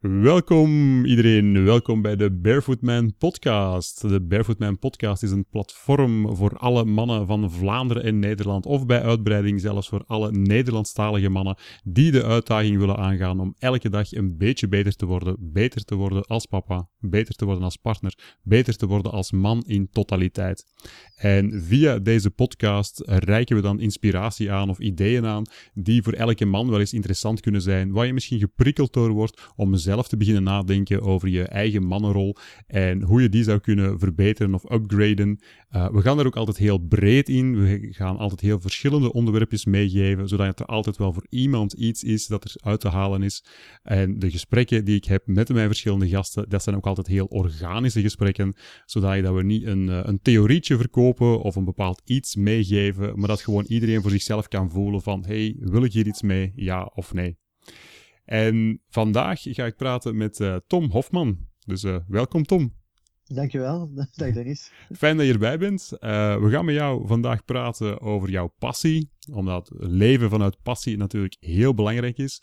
Welkom iedereen, welkom bij de Barefoot Man podcast. De Barefoot Man podcast is een platform voor alle mannen van Vlaanderen en Nederland, of bij uitbreiding zelfs voor alle Nederlandstalige mannen die de uitdaging willen aangaan om elke dag een beetje beter te worden, beter te worden als papa, beter te worden als partner, beter te worden als man in totaliteit. En via deze podcast reiken we dan inspiratie aan of ideeën aan die voor elke man wel eens interessant kunnen zijn, waar je misschien geprikkeld door wordt om zelf te beginnen nadenken over je eigen mannenrol en hoe je die zou kunnen verbeteren of upgraden. Uh, we gaan er ook altijd heel breed in. We gaan altijd heel verschillende onderwerpjes meegeven, zodat er altijd wel voor iemand iets is dat er uit te halen is. En de gesprekken die ik heb met mijn verschillende gasten, dat zijn ook altijd heel organische gesprekken, zodat we niet een, eh, een theorietje verkopen of een bepaald iets meegeven, maar dat gewoon iedereen voor zichzelf kan voelen van, hey, wil ik hier iets mee, ja of nee? En vandaag ga ik praten met uh, Tom Hofman. Dus welkom Tom. Dankjewel, dag Dennis. Fijn dat je erbij bent. Uh, we gaan met jou vandaag praten over jouw passie, omdat leven vanuit passie natuurlijk heel belangrijk is.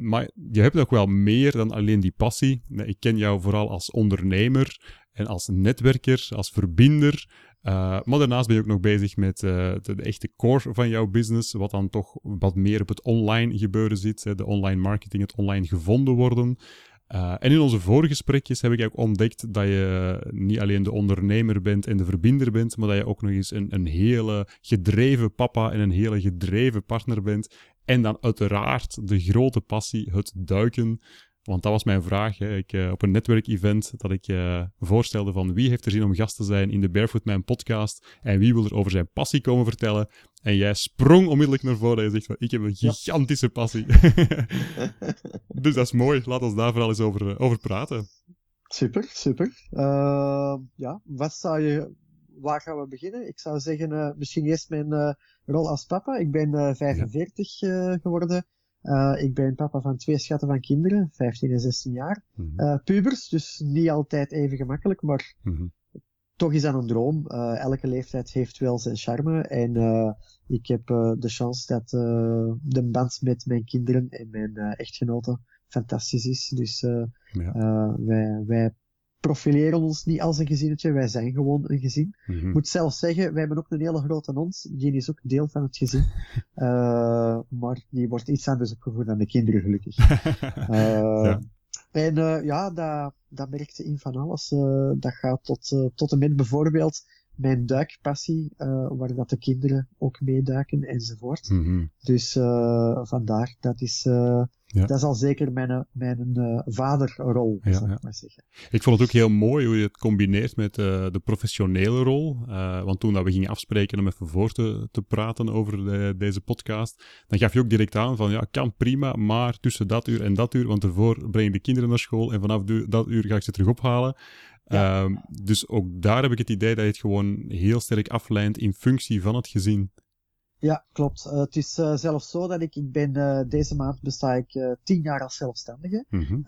maar je hebt nog wel meer dan alleen die passie. Ik ken jou vooral als ondernemer en als netwerker, als verbinder. Uh, maar daarnaast ben je ook nog bezig met de, de, echte core van jouw business, wat dan toch wat meer op het online gebeuren zit, de online marketing, het online gevonden worden. Uh, en in onze vorige gesprekjes heb ik ook ontdekt dat je niet alleen de ondernemer bent en de verbinder bent, maar dat je ook nog eens een, een hele gedreven papa en een hele gedreven partner bent. En dan uiteraard de grote passie, het duiken. Want dat was mijn vraag. Hè. Ik, uh, op een netwerkevent dat ik uh, voorstelde van wie heeft er zin om gast te zijn in de Barefoot Man podcast en wie wil er over zijn passie komen vertellen. En jij sprong onmiddellijk naar voren en je zegt van ik heb een gigantische passie. dus dat is mooi. Laat ons daar vooral eens over, uh, over praten. Super, super. ja, wat zou je... Waar gaan we beginnen? Ik zou zeggen, misschien eerst mijn rol als papa. Ik ben 45 ja. geworden uh, ik ben papa van twee schatten van kinderen, 15 en 16 jaar. Mm -hmm. uh, pubers, dus niet altijd even gemakkelijk, maar mm -hmm. toch is dat een droom. Uh, elke leeftijd heeft wel zijn charme. En ik heb de chance dat de band met mijn kinderen en mijn echtgenoten fantastisch is. Dus ja. wij, wij profileren ons niet als een gezinnetje, wij zijn gewoon een gezin. Ik mm moet zelfs zeggen, wij hebben ook een hele grote hond, die is ook deel van het gezin. uh, maar die wordt iets anders opgevoed dan de kinderen, gelukkig. uh, ja. En uh, ja, dat, dat merkte in van alles. dat gaat tot, tot en met bijvoorbeeld mijn duikpassie, waar dat de kinderen ook meeduiken enzovoort. Mm -hmm. Dus vandaar, dat is ja. Dat is al zeker mijn, mijn uh, vaderrol, ja, zal ik maar zeggen. Ik vond het ook heel mooi hoe je het combineert met uh, de professionele rol. Uh, want toen dat we gingen afspreken om even voor te, te praten over de, deze podcast, dan gaf je ook direct aan van ja, kan prima, maar tussen dat uur en dat uur, want ervoor breng ik de kinderen naar school en vanaf dat uur ga ik ze terug ophalen. Um, dus ook daar heb ik het idee dat je het gewoon heel sterk aflijnt in functie van het gezin. Ja, klopt. Uh, het is uh, zelfs zo dat ik, ik ben, uh, deze maand besta ik tien jaar als zelfstandige. Mm -hmm.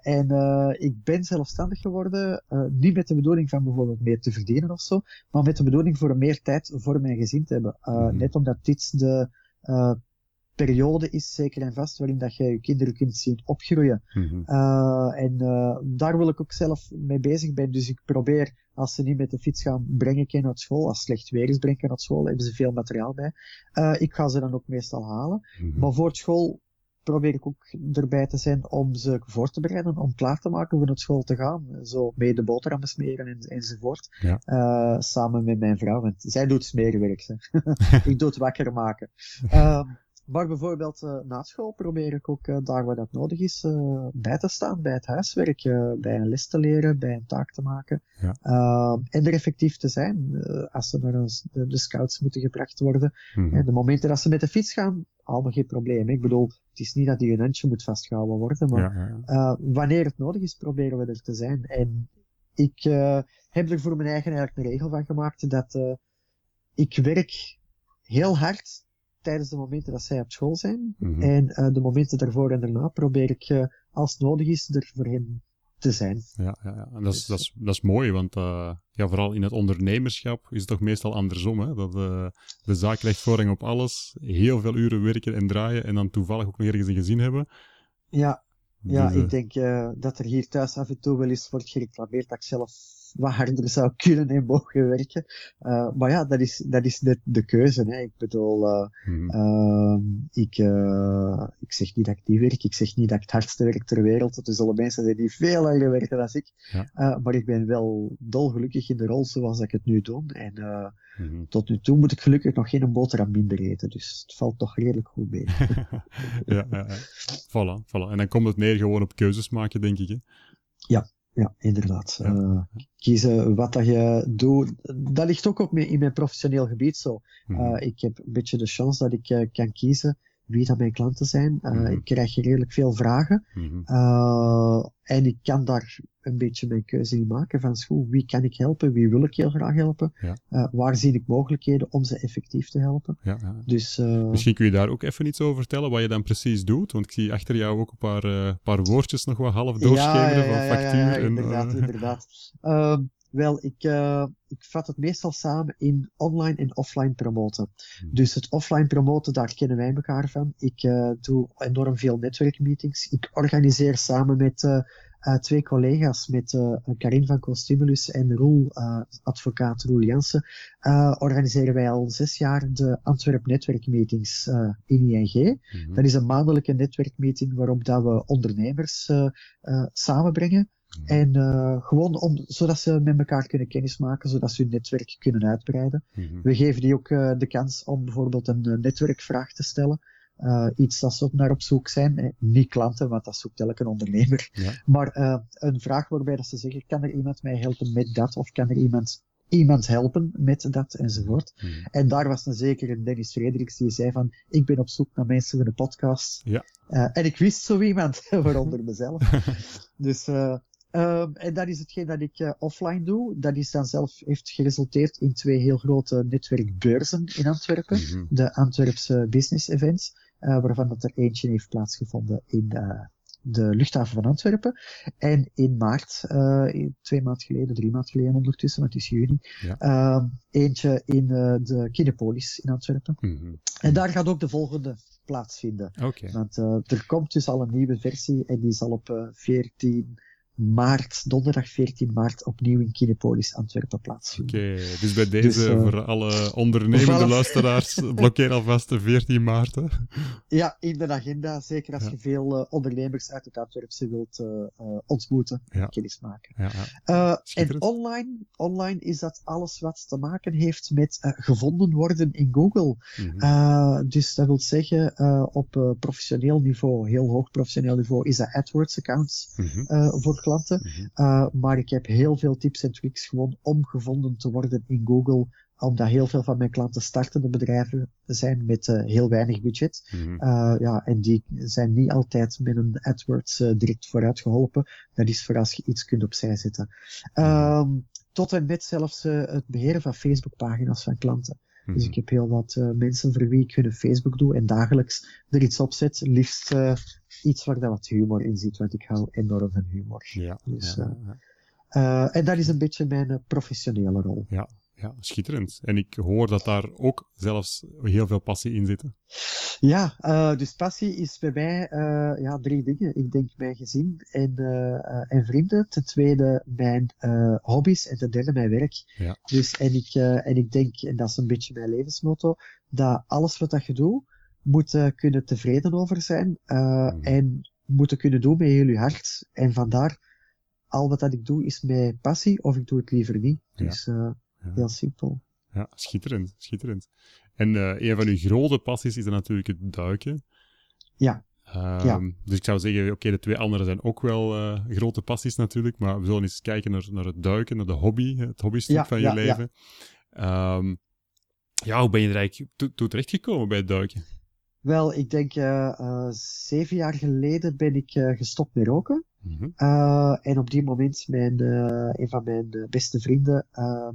en ik ben zelfstandig geworden, niet met de bedoeling van bijvoorbeeld meer te verdienen of zo, maar met de bedoeling voor meer tijd voor mijn gezin te hebben. Mm -hmm. Net omdat dit de periode is, zeker en vast, waarin dat je je kinderen kunt zien opgroeien. Mm -hmm. en daar wil ik ook zelf mee bezig zijn. Dus ik probeer als ze niet met de fiets gaan, breng ik hen naar school. Als slecht weer is, breng ik hen naar school. Hebben ze veel materiaal bij. Uh, ik ga ze dan ook meestal halen. Mm -hmm. Maar voor school probeer ik ook erbij te zijn om ze voor te bereiden, om klaar te maken om naar school te gaan. Zo mee de boterhammen smeren en, enzovoort. Ja. Uh, samen met mijn vrouw, want zij doet smerenwerk. ik doe het wakker maken. Uh, maar bijvoorbeeld uh, na school probeer ik ook uh, daar waar dat nodig is uh, bij te staan, bij het huiswerk, bij een les te leren, bij een taak te maken. Ja. en er effectief te zijn als ze naar een, de, de, scouts moeten gebracht worden. En de momenten dat ze met de fiets gaan, allemaal geen probleem. Ik bedoel, het is niet dat die een handje moet vastgehouden worden, maar ja, ja. wanneer het nodig is, proberen we er te zijn. En ik heb er voor mijn eigen eigenlijk een regel van gemaakt dat ik werk heel hard tijdens de momenten dat zij op school zijn. Mhm. En de momenten daarvoor en daarna probeer ik, als het nodig is, er voor hen te zijn. Ja, ja, ja. en dat is, dus, dat is, dat is mooi, want uh, ja, vooral in het ondernemerschap is het toch meestal andersom. Hè? Dat de zaak krijgt voorrang op alles, heel veel uren werken en draaien en dan toevallig ook nog ergens een gezin hebben. Ja, ja dus, ik denk dat er hier thuis af en toe wel eens wordt gereclameerd dat ik zelf wat harder zou kunnen en mogen werken. Uh, maar ja, dat is, dat is de, de keuze. Hè. Ik bedoel, uh, mm uh, ik, uh, ik zeg niet dat ik niet werk, ik zeg niet dat ik het hardste werk ter wereld. Er zullen mensen zijn die veel langer werken dan ik. Ja. maar ik ben wel dolgelukkig in de rol zoals ik het nu doe. En mm tot nu toe moet ik gelukkig nog geen boterham minder eten. Dus het valt toch redelijk goed mee. ja, ja, ja. Voilà, voilà. En dan komt het meer gewoon op keuzes maken, denk ik. Hè? Ja, ja, inderdaad. Uh, kiezen wat dat je doet, dat ligt ook op in mijn professioneel gebied zo. Uh, ik heb een beetje de chance dat ik uh, kan kiezen wie dat mijn klanten zijn. Uh, Ik krijg redelijk veel vragen. Mm en ik kan daar een beetje mijn keuze in maken van school. Wie kan ik helpen? Wie wil ik heel graag helpen? Ja. Uh, waar zie ik mogelijkheden om ze effectief te helpen? Ja, ja. Dus, Misschien kun je daar ook even iets over vertellen, wat je dan precies doet. Want ik zie achter jou ook een paar, paar woordjes nog wat half doorschemeren van factuur. Ja, inderdaad, inderdaad. Wel, ik, uh, ik vat het meestal samen in online en offline promoten. Hmm. Dus het offline promoten, daar kennen wij elkaar van. Ik uh, doe enorm veel netwerkmeetings. Ik organiseer samen met uh, twee collega's, met Karin van Costimulus en Roel, advocaat Roel Jansen, organiseren wij al zes jaar de Antwerp netwerkmeetings in ING. Hmm. Dat is een maandelijke netwerkmeeting waarop dat we ondernemers samenbrengen en uh, gewoon om, zodat ze met elkaar kunnen kennismaken, zodat ze hun netwerk kunnen uitbreiden. Mm-hmm. We geven die ook uh, de kans om bijvoorbeeld een uh, netwerkvraag te stellen. iets dat ze naar op zoek zijn. Niet klanten, want dat zoekt elke ondernemer. Ja. Maar een vraag waarbij dat ze zeggen, kan er iemand mij helpen met dat? Of kan er iemand iemand helpen met dat enzovoort. Mm-hmm. En daar was dan zeker een Dennis Frederiks die zei van, ik ben op zoek naar mensen voor een podcast. Ja. en ik wist zo iemand, waaronder mezelf. dus Um, en dat is hetgeen dat ik uh, offline doe. Dat is dan zelf heeft geresulteerd in twee heel grote netwerkbeurzen in Antwerpen. Mm -hmm. De Antwerpse Business Events, uh, waarvan dat er eentje heeft plaatsgevonden in de, de luchthaven van Antwerpen. En in maart, twee maanden geleden, drie maanden geleden ondertussen, want het is juni, ja. uh, eentje in de Kinepolis in Antwerpen. Mm -hmm. En daar gaat ook de volgende plaatsvinden. Okay. Want er komt dus al een nieuwe versie en die zal op 14 maart, donderdag 14 maart, opnieuw in Kinepolis Antwerpen plaatsvinden. Oké, dus bij deze dus, uh, voor alle ondernemende luisteraars, blokkeer alvast de 14 maart. Hè? Ja, in de agenda, zeker als ja. je veel uh, ondernemers uit het Antwerpse wilt uh, ontmoeten en ja. kennis maken. Ja, en online, online is dat alles wat te maken heeft met gevonden worden in Google. Mm -hmm. dus dat wil zeggen, op professioneel niveau, heel hoog professioneel niveau, is dat AdWords-accounts mm -hmm. voor klanten. uh, maar ik heb heel veel tips en tricks gewoon om gevonden te worden in Google omdat heel veel van mijn klanten startende bedrijven zijn met uh, heel weinig budget. Mm -hmm. uh, ja, en die zijn niet altijd met een AdWords uh, direct vooruit geholpen. Dat is voor als je iets kunt opzij zetten. Um, tot en met zelfs het beheren van Facebook-pagina's van klanten. -hmm. Dus ik heb heel wat mensen voor wie ik hun Facebook doe en dagelijks er iets op zet. Liefst iets waar dat wat humor in zit, want ik hou enorm van humor. Ja, dus, ja, ja. Uh, en dat is een beetje mijn professionele rol. Ja, ja, schitterend. En ik hoor dat daar ook zelfs heel veel passie in zit. Ja, uh, dus passie is bij mij ja, drie dingen. Ik denk mijn gezin en, en vrienden. Ten tweede mijn hobby's en ten derde mijn werk. Ja. Dus, en, ik, en ik denk, en dat is een beetje mijn levensmotto, dat alles wat dat je doet, moeten kunnen tevreden over zijn mm. en moeten kunnen doen met heel je hart. En vandaar, al wat dat ik doe is met passie of ik doe het liever niet. Dus uh, ja. heel simpel. Ja, schitterend, schitterend. En uh, een van uw grote passies is dan natuurlijk het duiken. Ja. Um, ja. Dus ik zou zeggen, oké, okay, de twee andere zijn ook wel uh, grote passies natuurlijk, maar we zullen eens kijken naar, naar het duiken, naar de hobby, het hobbystuk ja, van je leven. Ja. Um, ja, hoe ben je er eigenlijk toe, toe terechtgekomen bij het duiken? Wel, ik denk uh, zeven jaar geleden ben ik gestopt met roken. Mm -hmm. en op die moment, mijn, een van mijn beste vrienden ehm,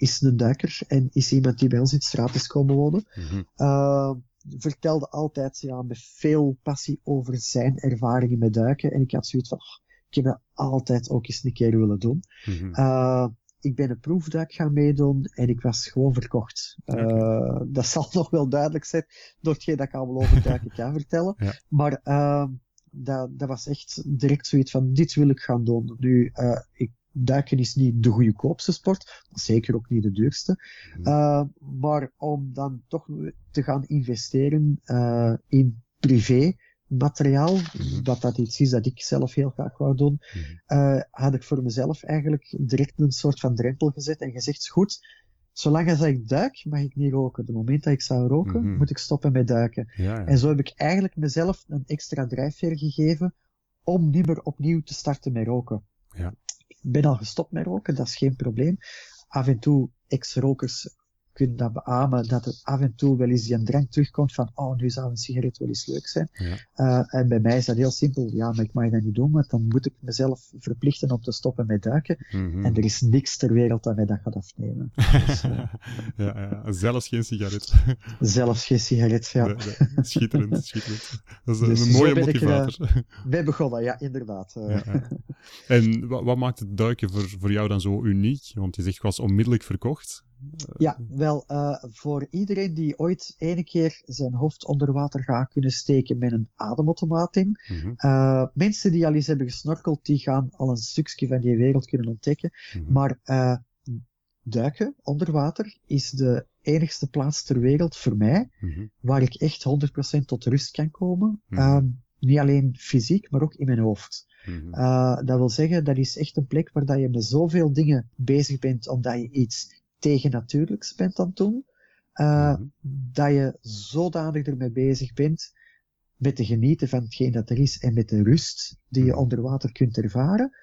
is een duiker en is iemand die bij ons in de straat is komen wonen. Mm -hmm. vertelde altijd ja, met veel passie over zijn ervaringen met duiken. En ik had zoiets van, oh, ik heb dat altijd ook eens een keer willen doen. Mm ik ben een proefduik gaan meedoen en ik was gewoon verkocht. Uh, dat zal nog wel duidelijk zijn door hetgeen dat ik allemaal over duiken kan vertellen. Maar dat, dat was echt direct zoiets van, dit wil ik gaan doen. Nu, ik, duiken is niet de goedkoopste sport, zeker ook niet de duurste. Uh, maar om dan toch te gaan investeren in privé, materiaal, mm dat dat iets is dat ik zelf heel graag wou doen, uh, had ik voor mezelf eigenlijk direct een soort van drempel gezet en gezegd, goed, zolang als ik duik, mag ik niet roken. De moment dat ik zou roken, moet ik stoppen met duiken. Ja, ja. En zo heb ik eigenlijk mezelf een extra drijfveer gegeven om niet meer opnieuw te starten met roken. Ja. Ben al gestopt met roken, dat is geen probleem. Af en toe ex-rokers dat beamen, dat er af en toe wel eens die drang terugkomt van, oh, nu zou een sigaret wel eens leuk zijn. Ja. Uh, en bij mij is dat heel simpel, ja, maar ik mag dat niet doen, want dan moet ik mezelf verplichten om te stoppen met duiken. Mm-hmm. En er is niks ter wereld dat mij dat gaat afnemen. Dus, uh, ja, ja, zelfs geen sigaret. zelfs geen sigaret, ja. Nee, nee. Schitterend, schitterend. Dat is dus een mooie motivator. Ik, uh, wij begonnen, ja, inderdaad. Ja, en wat, wat, maakt het duiken voor, voor jou dan zo uniek? Want je zegt, ik was onmiddellijk verkocht. Ja, wel, uh, voor iedereen die ooit ene keer zijn hoofd onder water gaat kunnen steken met een ademautomaat in. Mm uh, mensen die al eens hebben gesnorkeld, die gaan al een stukje van die wereld kunnen ontdekken. Mm -hmm. Maar uh, duiken onder water is de enigste plaats ter wereld voor mij mm -hmm. waar ik echt 100% tot rust kan komen. -hmm. niet alleen fysiek, maar ook in mijn hoofd. Uh, dat wil zeggen, dat is echt een plek waar dat je met zoveel dingen bezig bent, omdat je iets tegennatuurlijks bent aan het doen, uh, mm-hmm. dat je zodanig ermee bezig bent met te genieten van hetgeen dat er is en met de rust die je mm-hmm. onder water kunt ervaren,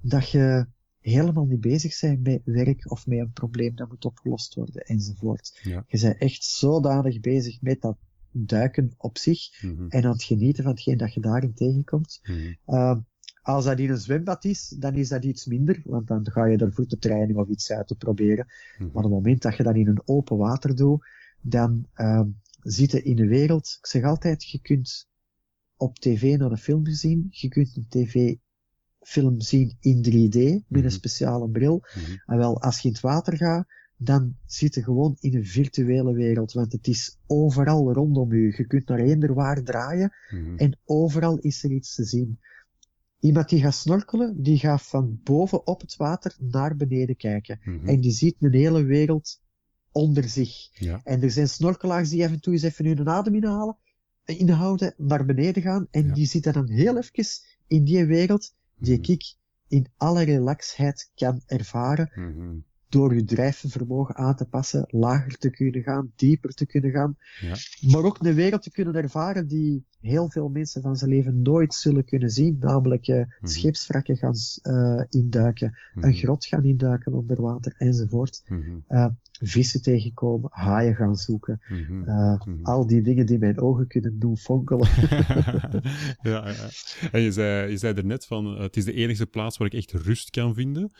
dat je helemaal niet bezig bent met werk of met een probleem dat moet opgelost worden enzovoort. Ja. Je bent echt zodanig bezig met dat duiken op zich mm-hmm. en aan het genieten van hetgeen dat je daarin tegenkomt. Uh, als dat in een zwembad is, dan is dat iets minder, want dan ga je er voetentraining of iets uit te proberen. Mm-hmm. Maar op het moment dat je dat in een open water doet, dan uh, zit je in de wereld. Ik zeg altijd, je kunt op tv naar een film zien, je kunt een tv-film zien in 3D, met een mm-hmm. speciale bril. Mm-hmm. En wel, als je in het water gaat, dan zit je gewoon in een virtuele wereld, want het is overal rondom je. Je kunt naar eender waar draaien en overal is er iets te zien. Iemand die gaat snorkelen, die gaat van boven op het water naar beneden kijken. Mm -hmm. En die ziet een hele wereld onder zich. Ja. En er zijn snorkelaars die af en toe eens even hun adem inhalen, inhouden, naar beneden gaan. En ja. die zitten dan heel even in die wereld die mm -hmm. ik in alle relaxheid kan ervaren. Mm -hmm door je drijfvermogen aan te passen, lager te kunnen gaan, dieper te kunnen gaan. Ja. Maar ook een wereld te kunnen ervaren die heel veel mensen van zijn leven nooit zullen kunnen zien. Namelijk uh, mm -hmm. scheepswrakken gaan uh, induiken, mm -hmm. een grot gaan induiken onder water enzovoort. Mm -hmm. uh, vissen tegenkomen, haaien gaan zoeken. Al die dingen die mijn ogen kunnen doen fonkelen. ja, ja, En je zei, je zei er net van, het is de enige plaats waar ik echt rust kan vinden.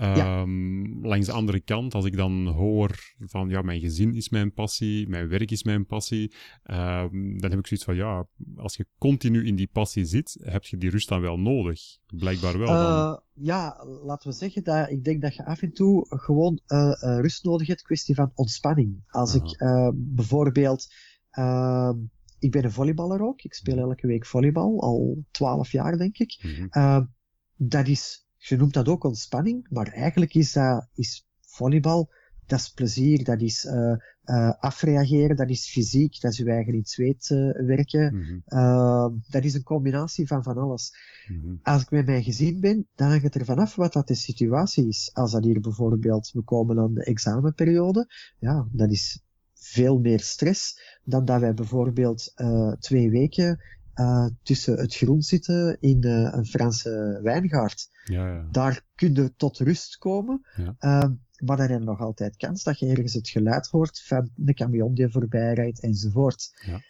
Um, Langs de andere kant, als ik dan hoor van ja, mijn gezin is mijn passie, mijn werk is mijn passie, um, dan heb ik zoiets van ja, als je continu in die passie zit, heb je die rust dan wel nodig? Blijkbaar wel. Uh, ja, laten we zeggen dat ik denk dat je af en toe gewoon uh, uh, rust nodig hebt, kwestie van ontspanning. Als Aha. ik bijvoorbeeld, ehm, ik ben een volleyballer ook, ik speel elke week volleybal, al twaalf jaar denk ik. Mm -hmm. dat is je noemt dat ook ontspanning, maar eigenlijk is dat is volleybal, dat is plezier, dat is uh, uh, afreageren, dat is fysiek, dat is je eigen in het zweet uh, werken. Mm -hmm. dat is een combinatie van van alles. Mm -hmm. Als ik met mijn gezin ben, dan hangt het er vanaf wat dat de situatie is. Als dat hier bijvoorbeeld, we komen aan de examenperiode, ja, dat is veel meer stress dan dat wij bijvoorbeeld twee weken uh, tussen het groen zitten in uh, een Franse wijngaard. Ja, ja. Daar kun je tot rust komen. Ja. Uh, maar dan heb je nog altijd kans dat je ergens het geluid hoort van de camion die voorbij rijdt enzovoort. Ja.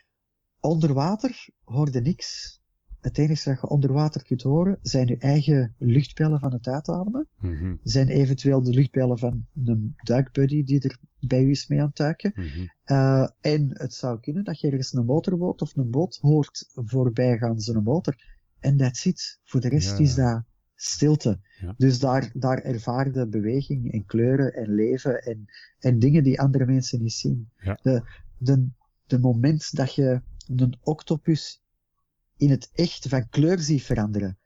Onder water hoorde niks. Het enige dat je onder water kunt horen zijn je eigen luchtpijlen van het uitademen. Mm Zijn eventueel de luchtpijlen van een duikbuddy die er bij u is mee aan het duiken. Mhm. Eh, en het zou kunnen dat je ergens een motorboot of een boot hoort voorbij gaan, zo'n motor. En dat zit. Voor de rest is dat stilte. Dus daar, daar ervaarde beweging en kleuren en leven en, en dingen die andere mensen niet zien. De, de, de moment dat je een octopus in het echt van kleur ziet veranderen,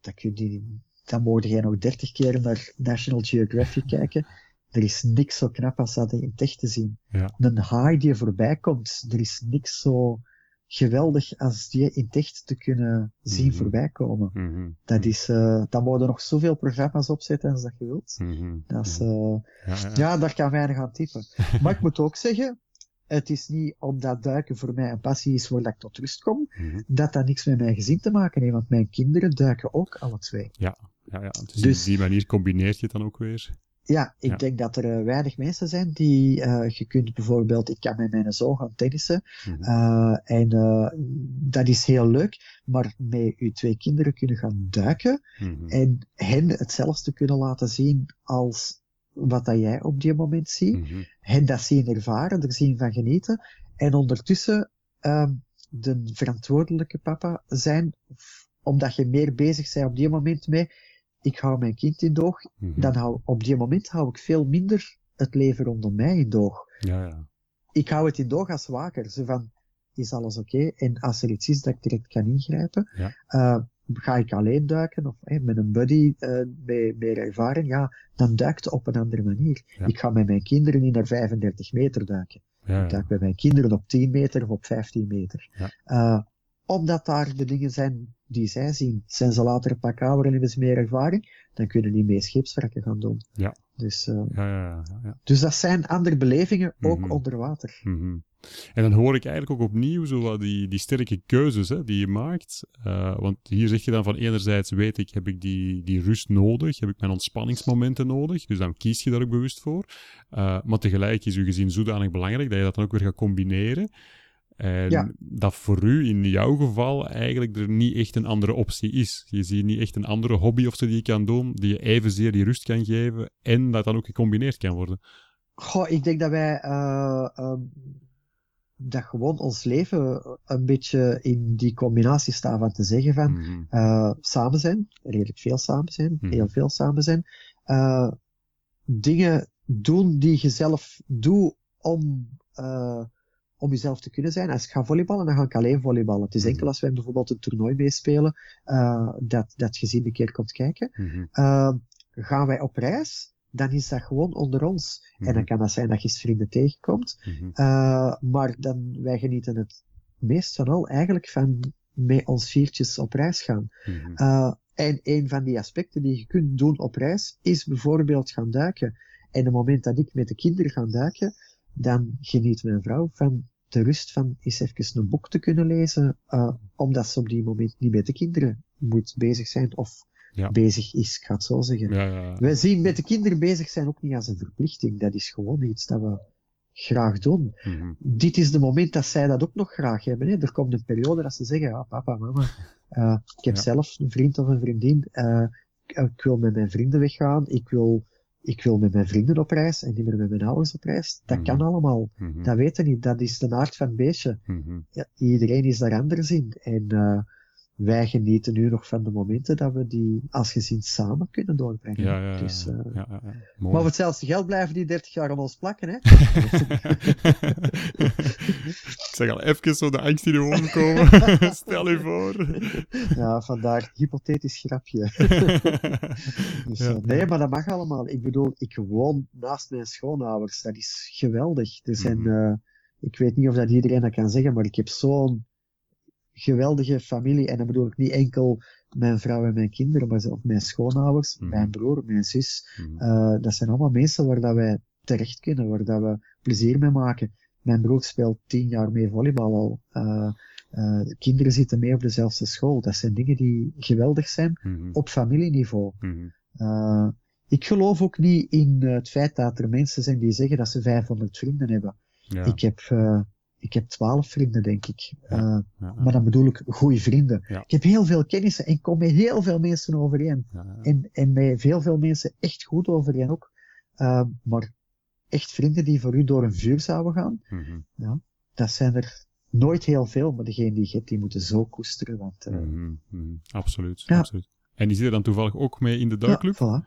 dat kun je, dan jij nog dertig keer naar National Geographic kijken. Er is niks zo knap als dat in het echt te zien. Ja. Een haai die voorbij komt, er is niks zo geweldig als die in het echt te kunnen zien mm voorbij komen. Mhm. Dat is, uh, dan mogen nog zoveel programma's opzetten als dat je wilt. Mhm. Dat is, uh, ja, ja. ja, daar kan weinig aan typen. maar ik moet ook zeggen, het is niet omdat duiken voor mij een passie is waar ik tot rust kom, mhm. dat dat niks met mijn gezin te maken heeft, want mijn kinderen duiken ook alle twee. Ja, ja, ja. Dus, dus op die manier combineert je het dan ook weer. Ja, ik denk dat er uh, weinig mensen zijn die, uh, je kunt bijvoorbeeld, ik kan met mijn zoon gaan tennissen, mm -hmm. en dat is heel leuk, maar met uw twee kinderen kunnen gaan duiken mm -hmm. en hen hetzelfde kunnen laten zien als wat dat jij op die moment ziet, mm -hmm. hen dat zien ervaren, er zien van genieten, en ondertussen uh, de verantwoordelijke papa zijn, omdat je meer bezig bent op die moment mee, ik hou mijn kind in doog, mm dan hou, op die moment hou ik veel minder het leven rondom mij in doog. Ja, ja. Ik hou het in doog als waker, zo van, is alles oké? En als er iets is dat ik direct kan ingrijpen, ja. uh, ga ik alleen duiken of hey, met een buddy uh, met meer ervaring, ja, dan duikt het op een andere manier. Ik ga met mijn kinderen niet naar 35 meter duiken. Ja, ik duik met mijn kinderen op 10 meter of op 15 meter. Uh, omdat daar de dingen zijn die zij zien. Zijn ze later een pak ouder en hebben ze meer ervaring, dan kunnen die mee scheepswrakken gaan doen. Ja. Dus, uh, ja, ja, ja, dus dat zijn andere belevingen, ook mm -hmm. onder water. Mm -hmm. En dan hoor ik eigenlijk ook opnieuw zo die, die sterke keuzes hè, die je maakt. Uh, want hier zeg je dan van enerzijds weet ik, heb ik die, die rust nodig, heb ik mijn ontspanningsmomenten nodig. Dus dan kies je daar ook bewust voor. Uh, maar tegelijk is je gezin zodanig belangrijk dat je dat dan ook weer gaat combineren. En dat voor u in jouw geval eigenlijk er niet echt een andere optie is. Je ziet niet echt een andere hobby of zo die je kan doen, die je evenzeer die rust kan geven en dat dan ook gecombineerd kan worden. Goh, ik denk dat wij uh, uh, dat gewoon ons leven een beetje in die combinatie staan van te zeggen van mm -hmm. samen zijn, redelijk veel samen zijn, mm -hmm. heel veel samen zijn, dingen doen die je zelf doet om om jezelf te kunnen zijn. Als ik ga volleyballen, dan ga ik alleen volleyballen. Het is mhm. enkel als wij bijvoorbeeld een toernooi meespelen, uh, dat, dat gezin een keer komt kijken. Mm uh, gaan wij op reis, dan is dat gewoon onder ons. En dan mhm. kan dat zijn dat je eens vrienden tegenkomt. Uh, maar dan, wij genieten het meest van al eigenlijk van met ons viertjes op reis gaan. Mhm. en een van die aspecten die je kunt doen op reis, is bijvoorbeeld gaan duiken. En het moment dat ik met de kinderen ga duiken, dan geniet mijn vrouw van de rust van eens even een boek te kunnen lezen, uh, omdat ze op die moment niet met de kinderen moet bezig zijn of ja. bezig is, ik ga het zo zeggen. Ja, ja, Wij zien met de kinderen bezig zijn ook niet als een verplichting, dat is gewoon iets dat we graag doen. Mm -hmm. Dit is de moment dat zij dat ook nog graag hebben. Hè. Er komt een periode dat ze zeggen, ah, papa, mama, uh, ik heb zelf een vriend of een vriendin, uh, ik wil met mijn vrienden weggaan, ik wil ik wil met mijn vrienden op reis en niet meer met mijn ouders op reis. Dat kan mhm. allemaal. Mm-hmm. Dat weten niet. Dat is de aard van het beestje. Mm-hmm. Ja, iedereen is daar anders in. En uh, wij genieten nu nog van de momenten dat we die als gezin samen kunnen doorbrengen. Ja, ja, dus, uh, ja, ja, maar voor hetzelfde geld blijven die 30 jaar aan ons plakken, hè? ik zeg al even zo de angst in de ogen komen. Stel je voor. ja, vandaar hypothetisch grapje. dus, uh, nee, maar dat mag allemaal. Ik bedoel, ik woon naast mijn schoonouders. Dat is geweldig. Er zijn, mm. ik weet niet of dat iedereen dat kan zeggen, maar ik heb zo'n geweldige familie. En dan bedoel ik niet enkel mijn vrouw en mijn kinderen, maar zelfs mijn schoonouders, mm. mijn broer, mijn zus. Mm. Uh, dat zijn allemaal mensen waar dat wij terecht kunnen, waar dat we plezier mee maken. Mijn broer speelt tien jaar mee volleybal al. Uh, uh, kinderen zitten mee op dezelfde school. Dat zijn dingen die geweldig zijn mm-hmm. op familieniveau. Ik geloof ook niet in het feit dat er mensen zijn die zeggen dat ze 500 vrienden hebben. Ja. Ik heb ik heb twaalf vrienden, denk ik. Uh, maar dan bedoel ik goede vrienden. Ik heb heel veel kennissen en kom met heel veel mensen overeen. En, en met veel, veel mensen echt goed overeen ook. Uh, maar echt vrienden die voor u door een vuur zouden gaan, mm ja, dat zijn er nooit heel veel, maar degene die je hebt, die moeten zo koesteren. Want, mm Absoluut, absoluut. En die zit er dan toevallig ook mee in de duikclub? Voilà.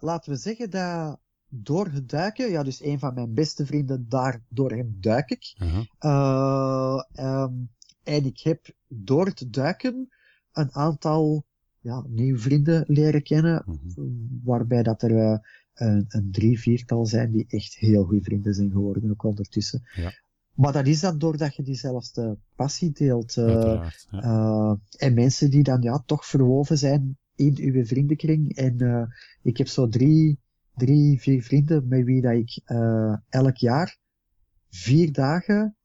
Laten we zeggen dat door het duiken, ja, dus een van mijn beste vrienden, daar door hem duik ik. uh, um, en ik heb door het duiken een aantal ja, nieuwe vrienden leren kennen, mhm. waarbij dat er uh, een, een, drie, viertal zijn die echt heel goede vrienden zijn geworden, ook ondertussen. Ja. Maar dat is dan doordat je diezelfde passie deelt. Uh, ja. en mensen die dan ja, toch verwoven zijn in uw vriendenkring. En ik heb zo drie drie, vier vrienden met wie dat ik uh, elk jaar vier dagen,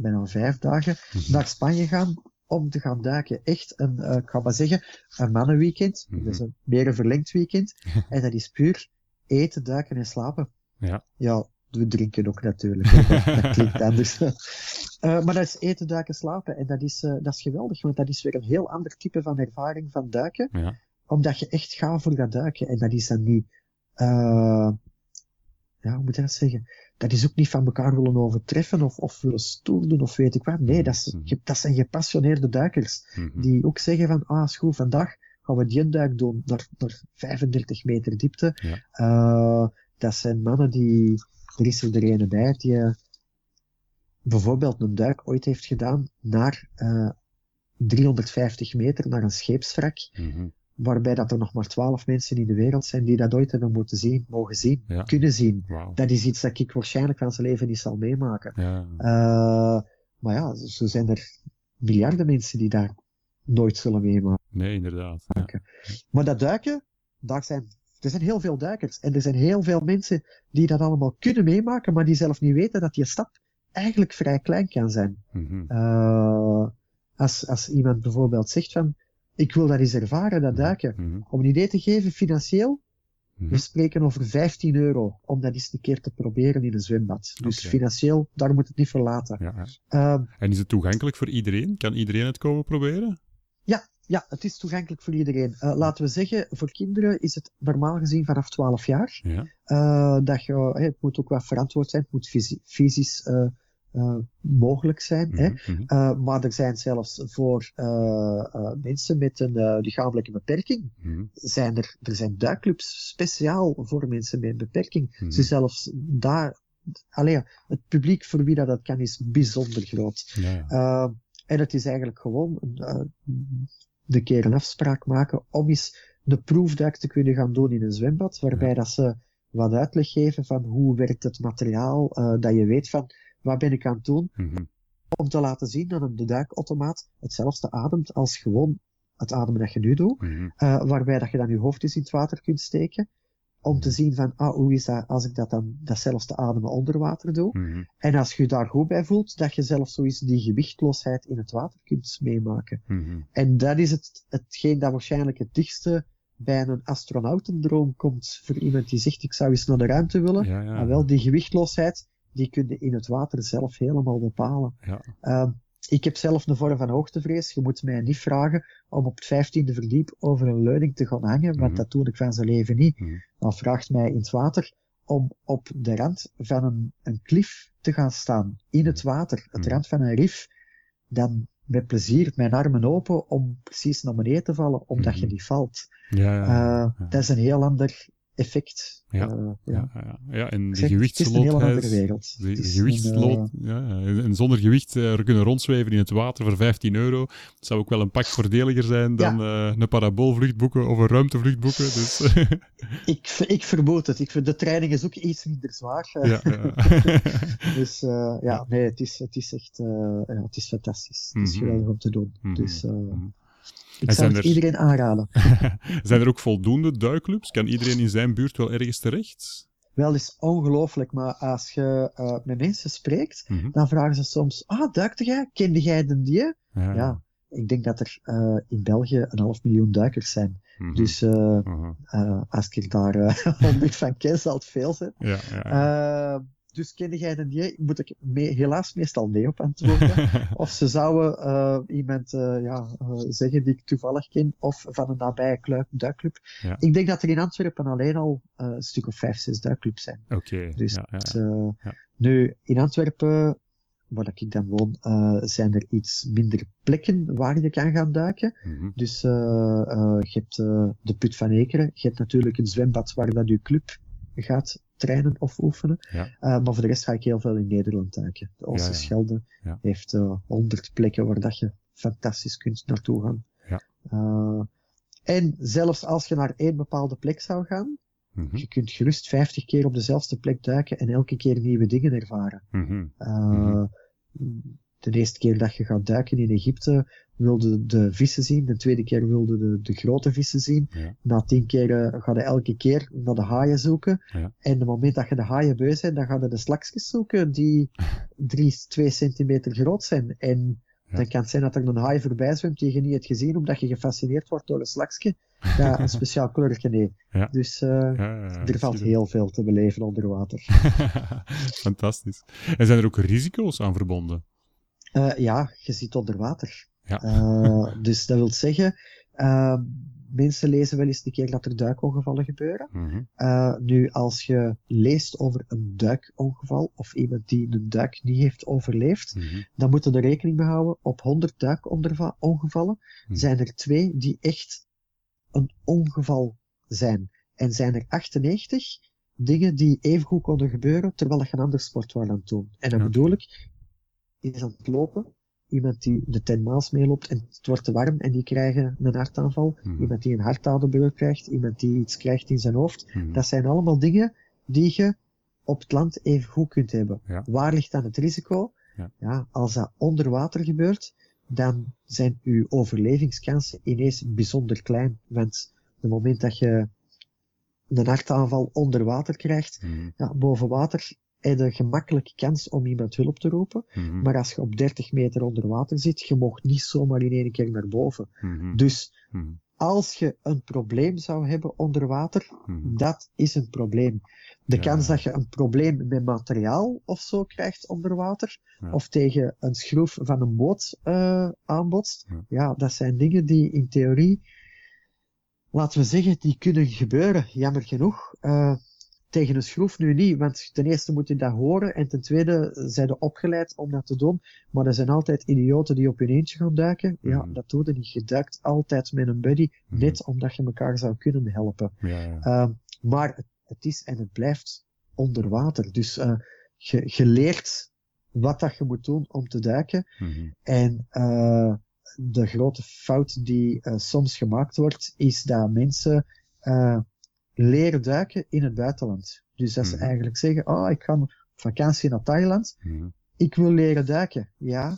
bijna vijf dagen, mhm. naar Spanje ga om te gaan duiken. Echt een, uh, ik ga maar zeggen, een mannenweekend. Mm Dus een, meer een verlengd weekend. en dat is puur eten, duiken en slapen. Ja. Ja, we drinken ook natuurlijk. dat, klinkt anders. uh, maar dat is eten, duiken, slapen. En dat is, uh, dat is geweldig, want dat is weer een heel ander type van ervaring van duiken. Ja. Omdat je echt gaat voor dat duiken. En dat is dan niet uh, ja, hoe moet je dat zeggen? Dat is ook niet van elkaar willen overtreffen of, of willen stoer doen of weet ik wat. Nee, dat, is, mm -hmm. dat zijn gepassioneerde duikers. Mm -hmm. Die ook zeggen van, ah, school, vandaag gaan we die duik doen naar, naar 35 meter diepte. Ja. Uh, dat zijn mannen die, er is er ene bij die uh, bijvoorbeeld een duik ooit heeft gedaan naar uh, 350 meter naar een scheepswrak. Mm -hmm waarbij dat er nog maar twaalf mensen in de wereld zijn die dat ooit hebben moeten zien, mogen zien, kunnen zien. Dat is iets dat ik waarschijnlijk van zijn leven niet zal meemaken. Ja. Uh, maar ja, zo zijn er miljarden mensen die daar nooit zullen meemaken. Nee, inderdaad. Ja. Maar dat duiken, daar zijn, er zijn heel veel duikers. En er zijn heel veel mensen die dat allemaal kunnen meemaken, maar die zelf niet weten dat die stap eigenlijk vrij klein kan zijn. Mm -hmm. uh, als, als iemand bijvoorbeeld zegt van, ik wil dat eens ervaren, dat duiken. Mhm. Om een idee te geven, financieel, we mhm. spreken over 15 euro om dat eens een keer te proberen in een zwembad. Dus financieel, daar moet het niet verlaten. Ja, ehm, en is het toegankelijk voor iedereen? Kan iedereen het komen proberen? Ja, ja, het is toegankelijk voor iedereen. Uh, laten we zeggen, voor kinderen is het normaal gezien vanaf 12 jaar. Ja. Uh, dat je, het moet ook wat verantwoord zijn, het moet fysisch uh, mogelijk zijn. hè? Uh, maar er zijn zelfs voor uh, mensen met een lichamelijke beperking, mm zijn er, er zijn duikclubs speciaal voor mensen met een beperking. Ze zelfs daar, alleen het publiek voor wie dat, dat kan is bijzonder groot. Ja. en het is eigenlijk gewoon de keer een afspraak maken om eens de proefduik te kunnen gaan doen in een zwembad, waarbij dat ze wat uitleg geven van hoe werkt het materiaal, dat je weet van wat ben ik aan het doen? Mm-hmm. Om te laten zien dat een duikautomaat hetzelfde ademt als gewoon het ademen dat je nu doet. Mm-hmm. Uh, waarbij dat je dan je hoofd eens in het water kunt steken. Om te mm-hmm. zien van, ah, hoe is dat als ik dat dan, datzelfde ademen onder water doe. En als je je daar goed bij voelt, dat je zelfs zoiets die gewichtloosheid in het water kunt meemaken. En dat is het, hetgeen dat waarschijnlijk het dichtste bij een astronautendroom komt voor iemand die zegt, ik zou eens naar de ruimte willen. Ja, ja. Maar wel, die gewichtloosheid, die kun je in het water zelf helemaal bepalen. Ja. Uh, ik heb zelf een vorm van hoogtevrees. Je moet mij niet vragen om op het vijftiende verdiep over een leuning te gaan hangen, want mm -hmm. dat doe ik van zijn leven niet. Mm -hmm. Dan vraagt mij in het water om op de rand van een, een klif te gaan staan, in het water, het mhm. rand van een rif, dan met plezier mijn armen open om precies naar beneden te vallen, omdat je mhm. niet valt. Ja, ja, ja. Uh, dat is een heel ander effect. Ja, uh, ja. ja, ja. en de gewichtsloosheid. De gewichtslood, uh, ja, en zonder gewicht uh, kunnen rondzweven in het water voor 15 euro. Dat zou ook wel een pak voordeliger zijn dan ja. een paraboolvlucht boeken of een ruimtevlucht boeken. Dus. ik, ik vermoed het. Ik de training is ook iets minder zwaar. Ja, dus ja, nee, het is, het is echt ja, het is fantastisch. Het is mm -hmm. geweldig om te doen. Mm -hmm. Dus, mm ik zou het iedereen aanraden. zijn er ook voldoende duikclubs? Kan iedereen in zijn buurt wel ergens terecht? Wel, is ongelooflijk, maar als je uh, met mensen spreekt, mm -hmm. dan vragen ze soms, ah, duikte jij? Kende jij de die? Ja. ja. ik denk dat er uh, in België een half miljoen duikers zijn. Mm -hmm. Dus uh, mm -hmm. als ik daar honderd van ken, zal het veel zijn. Ja, ja, dus kende jij die? Moet ik helaas meestal nee op antwoorden. of ze zouden uh, iemand uh, ja, uh, zeggen die ik toevallig ken, of van een nabije club, duikclub. Ja. Ik denk dat er in Antwerpen alleen al een stuk of vijf, zes duikclubs zijn. Oké. Okay. Dus ja, ja, nu, in Antwerpen, waar ik dan woon, zijn er iets minder plekken waar je kan gaan duiken. Mm -hmm. Dus je hebt de Put van Ekeren, je hebt natuurlijk een zwembad waar dat je club gaat trainen of oefenen. Ja. Uh, maar voor de rest ga ik heel veel in Nederland duiken. De Oosterschelde ja, heeft uh, honderd plekken waar dat je fantastisch kunt naartoe gaan. Uh, en zelfs als je naar één bepaalde plek zou gaan, mm -hmm. je kunt gerust vijftig keer op dezelfde plek duiken en elke keer nieuwe dingen ervaren. Mm -hmm. De eerste keer dat je gaat duiken in Egypte, wilde de vissen zien. De tweede keer wilde de, de grote vissen zien. Ja. Na tien keer uh, ga je elke keer naar de haaien zoeken. Ja. En op het moment dat je de haaien beu bent, dan ga je de slakjes zoeken die drie, twee centimeter groot zijn. En ja. dan kan het zijn dat er een haai voorbij zwemt die je niet hebt gezien, omdat je gefascineerd wordt door een slakje. Ja, een speciaal kleurtje, nee. Ja. Dus uh, er valt heel veel te beleven onder water. Fantastisch. En zijn er ook risico's aan verbonden? Uh, ja, je zit onder water. Ja. Uh, dus dat wil zeggen, uh, mensen lezen wel eens een keer dat er duikongevallen gebeuren. Mm -hmm. uh, nu, als je leest over een duikongeval of iemand die een duik niet heeft overleefd, mm -hmm. dan moeten we er rekening mee houden. Op 100 duikongevallen mm -hmm. zijn er twee die echt een ongeval zijn. En zijn er 98 dingen die even goed konden gebeuren terwijl je een ander sport wou aan doen. En dan ja. bedoel ik, is aan het lopen, iemand die de 10 maals meeloopt en het wordt te warm en die krijgen een hartaanval. Mm. Iemand die een hartaderbreuk krijgt, iemand die iets krijgt in zijn hoofd. Mm. Dat zijn allemaal dingen die je op het land even goed kunt hebben. Ja. Waar ligt dan het risico? Ja. ja. als dat onder water gebeurt, dan zijn uw overlevingskansen ineens bijzonder klein. Want het moment dat je een hartaanval onder water krijgt, mm. ja, boven water heb je gemakkelijk kans om iemand hulp te roepen. Mm -hmm. Maar als je op 30 meter onder water zit, je mag niet zomaar in één keer naar boven. Mm -hmm. Dus mm -hmm. als je een probleem zou hebben onder water, dat is een probleem. De ja. kans dat je een probleem met materiaal of zo krijgt onder water, ja. of tegen een schroef van een boot uh, aanbotst, ja. ja, dat zijn dingen die in theorie, laten we zeggen, die kunnen gebeuren, jammer genoeg. Uh, tegen een schroef nu niet, want ten eerste moet je dat horen en ten tweede zijn ze opgeleid om dat te doen. Maar er zijn altijd idioten die op hun eentje gaan duiken. Ja, mm. dat doe je niet. Je duikt altijd met een buddy, mm. net omdat je elkaar zou kunnen helpen. Ja, ja. Uh, maar het, het, is en het blijft onder water. Dus uh, je, je leert wat dat je moet doen om te duiken. Mm-hmm. En uh, de grote fout die uh, soms gemaakt wordt, is dat mensen leren duiken in het buitenland. Dus dat ze mm. eigenlijk zeggen, oh, ik ga op vakantie naar Thailand. Mm. Ik wil leren duiken. Ja.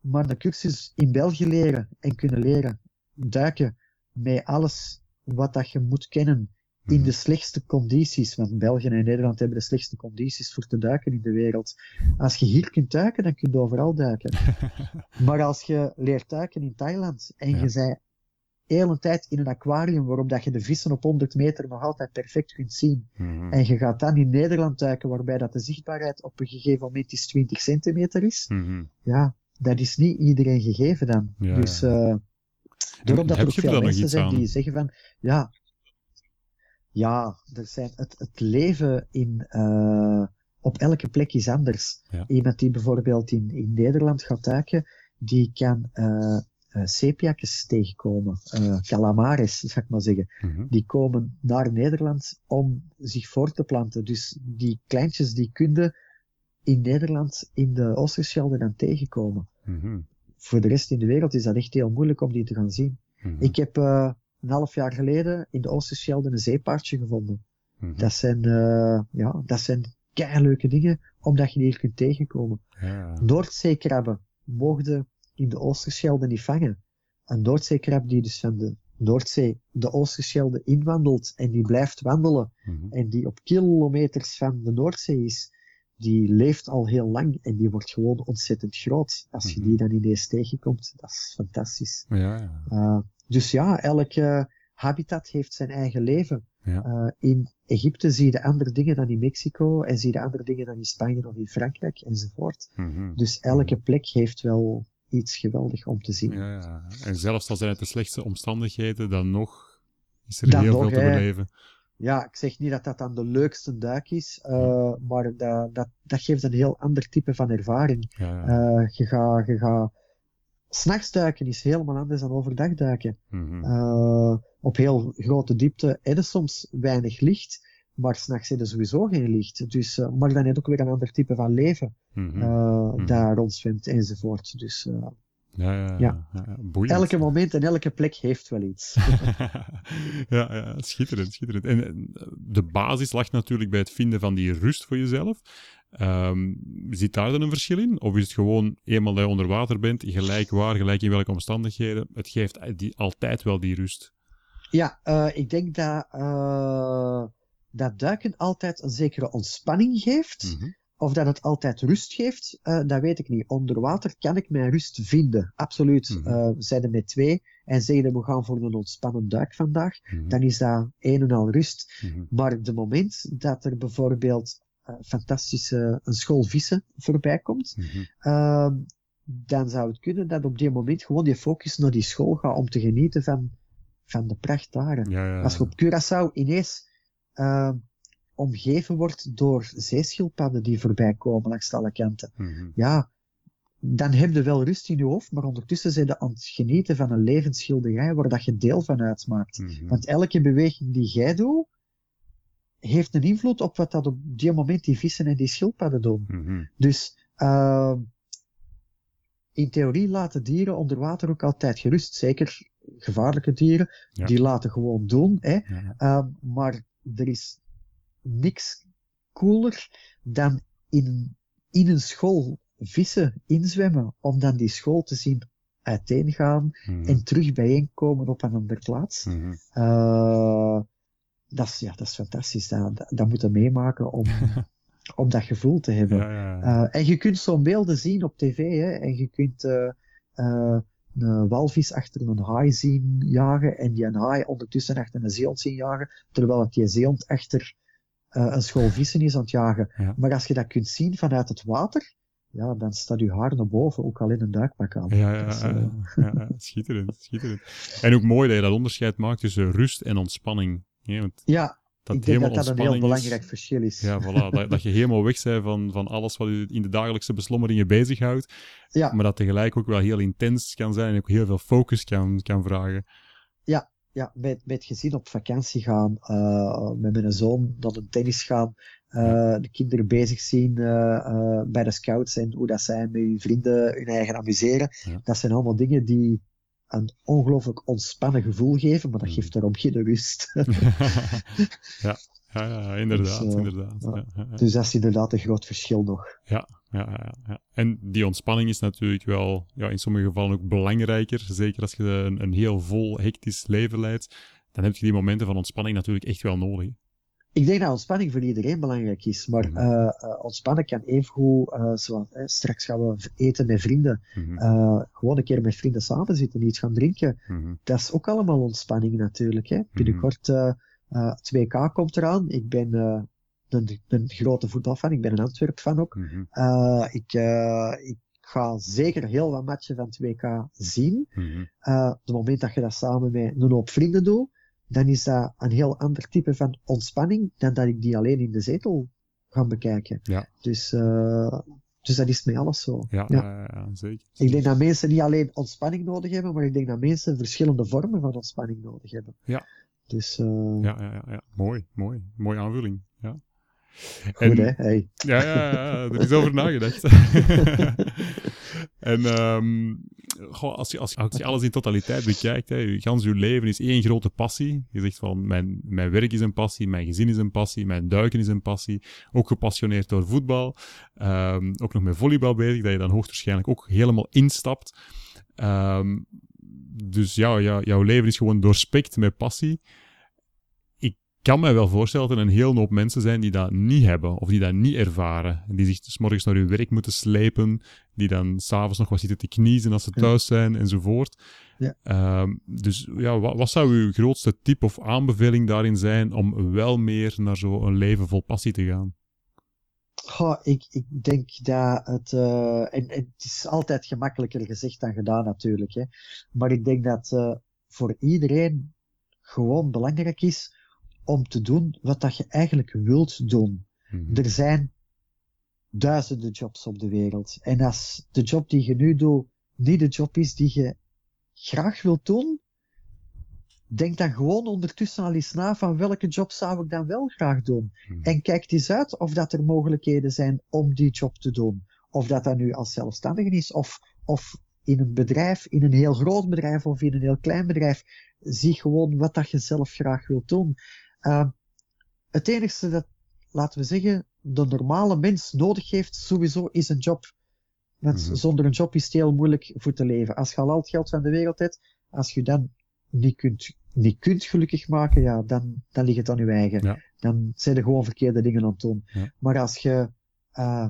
Maar de cursus in België leren en kunnen leren duiken met alles wat dat je moet kennen in mm. de slechtste condities. Want België en Nederland hebben de slechtste condities voor te duiken in de wereld. Als je hier kunt duiken, dan kun je overal duiken. maar als je leert duiken in Thailand en ja. je zei hele tijd in een aquarium waarop dat je de vissen op 100 meter nog altijd perfect kunt zien. Mm-hmm. En je gaat dan in Nederland duiken waarbij dat de zichtbaarheid op een gegeven moment is 20 centimeter is. Mm-hmm. Ja, dat is niet iedereen gegeven dan. Ja, dus uh, daarom dat er ook veel mensen zijn aan? die zeggen van, ja, ja, er zijn het, het leven in, uh, op elke plek is anders. Ja. Iemand die bijvoorbeeld in, in Nederland gaat duiken, die kan uh, uh, sepiakjes tegenkomen, uh, calamares, zou ik maar zeggen. Mm-hmm. Die komen naar Nederland om zich voor te planten. Dus die kleintjes die kunnen in Nederland in de Oosterschelde dan tegenkomen. Mm-hmm. Voor de rest in de wereld is dat echt heel moeilijk om die te gaan zien. Mm-hmm. Ik heb uh, een half jaar geleden in de Oosterschelde een zeepaardje gevonden. Dat zijn, ja, dat zijn leuke dingen, omdat je die hier kunt tegenkomen. Ja. Noordzeekrabben mogen in de Oosterschelde niet vangen. Een Noordzeekrab die dus van de Noordzee de Oosterschelde inwandelt en die blijft wandelen mm-hmm. en die op kilometers van de Noordzee is, die leeft al heel lang en die wordt gewoon ontzettend groot. Als je die dan ineens tegenkomt, dat is fantastisch. Ja, ja. Uh, dus ja, elke habitat heeft zijn eigen leven. Ja. Uh, in Egypte zie je andere dingen dan in Mexico en zie je andere dingen dan in Spanje of in Frankrijk enzovoort. Mm Dus elke mhm. plek heeft wel iets geweldig om te zien. Ja, ja. En zelfs als zijn het de slechtste omstandigheden, dan nog is er heel veel te beleven. Ja, ik zeg niet dat dat dan de leukste duik is, uh, maar dat, dat, dat geeft een heel ander type van ervaring. Ja. Uh, je gaat, je gaat S'nachts duiken is helemaal anders dan overdag duiken. Mm uh, op heel grote diepte je soms weinig licht, maar s'nachts heb je sowieso geen licht. Dus, uh, maar dan heb je ook weer een ander type van leven mm -hmm. uh, mm daar rondzwemt enzovoort. Dus ja, ja, ja. ja elke moment en elke plek heeft wel iets. ja, ja, schitterend, schitterend. En de basis lag natuurlijk bij het vinden van die rust voor jezelf. Um, zit daar dan een verschil in? Of is het gewoon, eenmaal dat je onder water bent, gelijk waar, gelijk in welke omstandigheden, het geeft die, altijd wel die rust? Ja, ik denk dat, dat duiken altijd een zekere ontspanning geeft. Mm -hmm. Of dat het altijd rust geeft, uh, dat weet ik niet. Onder water kan ik mijn rust vinden. Absoluut. Mm -hmm. zijn er met twee en zeggen we gaan voor een ontspannen duik vandaag, mm -hmm. dan is dat een en al rust. Mhm. Maar op het moment dat er bijvoorbeeld uh, fantastische een school vissen voorbij komt, uh, dan zou het kunnen dat op die moment gewoon die focus naar die school gaat om te genieten van, van de pracht daar. Ja, ja, Als je op Curaçao ineens uh, omgeven wordt door zeeschildpadden die voorbij komen langs alle kanten, mm -hmm. ja, dan heb je wel rust in je hoofd, maar ondertussen zijn je aan het genieten van een levensschilderij waar dat je deel van uitmaakt. Mm -hmm. Want elke beweging die jij doet, heeft een invloed op wat dat op die moment die vissen en die schildpadden doen. Mm -hmm. Dus uh, in theorie laten dieren onder water ook altijd gerust. Zeker gevaarlijke dieren, ja. die laten gewoon doen. Hè. Ja. Uh, maar er is niks cooler dan in, in een school vissen inzwemmen, om dan die school te zien uiteengaan mm -hmm. en terug bijeenkomen op een andere plaats. Mm -hmm. uh, dat is, ja, dat is fantastisch. Dat, dat, dat moeten meemaken om, om dat gevoel te hebben. Ja, ja, ja. Uh, en je kunt zo'n beelden zien op tv, hè, en je kunt uh, een walvis achter een haai zien jagen, en die een haai ondertussen achter een zeehond zien jagen, terwijl het die zeehond achter een school vissen is aan het jagen. Maar als je dat kunt zien vanuit het water, ja, dan staat je haar naar boven, ook al in een duikpak aan. Ja, ja, dus, ja, ja, schitterend, schitterend. En ook mooi dat je dat onderscheid maakt tussen rust en ontspanning. Ja, want ja dat ik denk dat dat een heel belangrijk verschil is. Ja, voilà. dat, dat, je helemaal weg bent van, van alles wat je in de dagelijkse beslommeringen bezighoudt. Ja. Maar dat tegelijk ook wel heel intens kan zijn en ook heel veel focus kan, kan vragen. Ja, ja met, met gezin op vakantie gaan, uh, met mijn zoon naar een tennis gaan, uh, ja. de kinderen bezig zien uh, bij de scouts en hoe dat zij met hun vrienden hun eigen amuseren. Ja. Dat zijn allemaal dingen die een ongelooflijk ontspannen gevoel geven, maar dat mm. geeft daarom geen rust. ja. Ja, ja, inderdaad. Dus, uh, inderdaad. Ja. Ja, dus dat is inderdaad een groot verschil nog. Ja, ja, ja, En die ontspanning is natuurlijk wel ja, in sommige gevallen ook belangrijker. Zeker als je een, een heel vol, hectisch leven leidt. Dan heb je die momenten van ontspanning natuurlijk echt wel nodig. Ik denk dat ontspanning voor iedereen belangrijk is, maar mm -hmm. uh, uh, ontspannen kan evengoed, uh, zoals, straks gaan we eten met vrienden, mm -hmm. gewoon een keer met vrienden samen zitten, iets gaan drinken. Mm -hmm. Dat is ook allemaal ontspanning natuurlijk. Hè. Binnenkort, uh, 2K komt eraan. Ik ben een, een, grote voetbalfan, ik ben een Antwerp fan ook. ik, ik ga zeker heel wat matchen van 2K zien. op het moment dat je dat samen met een hoop vrienden doet, dan is dat een heel ander type van ontspanning dan dat ik die alleen in de zetel ga bekijken. Ja. Dus, uh, dus dat is met alles zo. Ja, zeker. Ik denk dat mensen niet alleen ontspanning nodig hebben, maar ik denk dat mensen verschillende vormen van ontspanning nodig hebben. Ja. Dus, uh... ja, ja, ja, ja, mooi, mooi. Mooie aanvulling. Ja. Goed, en, hè? Hey. Ja, ja, ja, er is over nagedacht. en goh, als, je, als, alles in totaliteit bekijkt, hè, gans je leven is één grote passie. Je zegt van, mijn, mijn werk is een passie, mijn gezin is een passie, mijn duiken is een passie. Ook gepassioneerd door voetbal. Um, ook nog met volleybal bezig, dat je dan hoogstwaarschijnlijk ook helemaal instapt. Um, dus ja, ja, jouw leven is gewoon doorspekt met passie kan mij wel voorstellen dat er een hele hoop mensen zijn die dat niet hebben of die dat niet ervaren. Die zich s morgens naar hun werk moeten slepen, die dan s'avonds nog wat zitten te kniezen als ze thuis zijn enzovoort. Ja. Uh, dus ja, wat, wat, zou uw grootste tip of aanbeveling daarin zijn om wel meer naar zo'n leven vol passie te gaan? Goh, ik, ik denk dat het, uh, en, het is altijd gemakkelijker gezegd dan gedaan natuurlijk, hè. maar ik denk dat uh, voor iedereen gewoon belangrijk is om te doen wat dat je eigenlijk wilt doen. Mhm. Er zijn duizenden jobs op de wereld. En als de job die je nu doet niet de job is die je graag wilt doen, denk dan gewoon ondertussen al eens na van welke job zou ik dan wel graag doen. Mhm. En kijk eens uit of dat er mogelijkheden zijn om die job te doen. Of dat dat nu als zelfstandige is, of, of in een bedrijf, in een heel groot bedrijf of in een heel klein bedrijf. Zie gewoon wat dat je zelf graag wilt doen. Uh, het enige dat, laten we zeggen, de normale mens nodig heeft, sowieso is een job. Want mhm. zonder een job is het heel moeilijk voor te leven. Als je al al het geld van de wereld hebt, als je dan niet kunt, niet kunt gelukkig maken, ja, dan, dan ligt het aan je eigen. Dan zijn er gewoon verkeerde dingen aan het doen. Maar als je uh,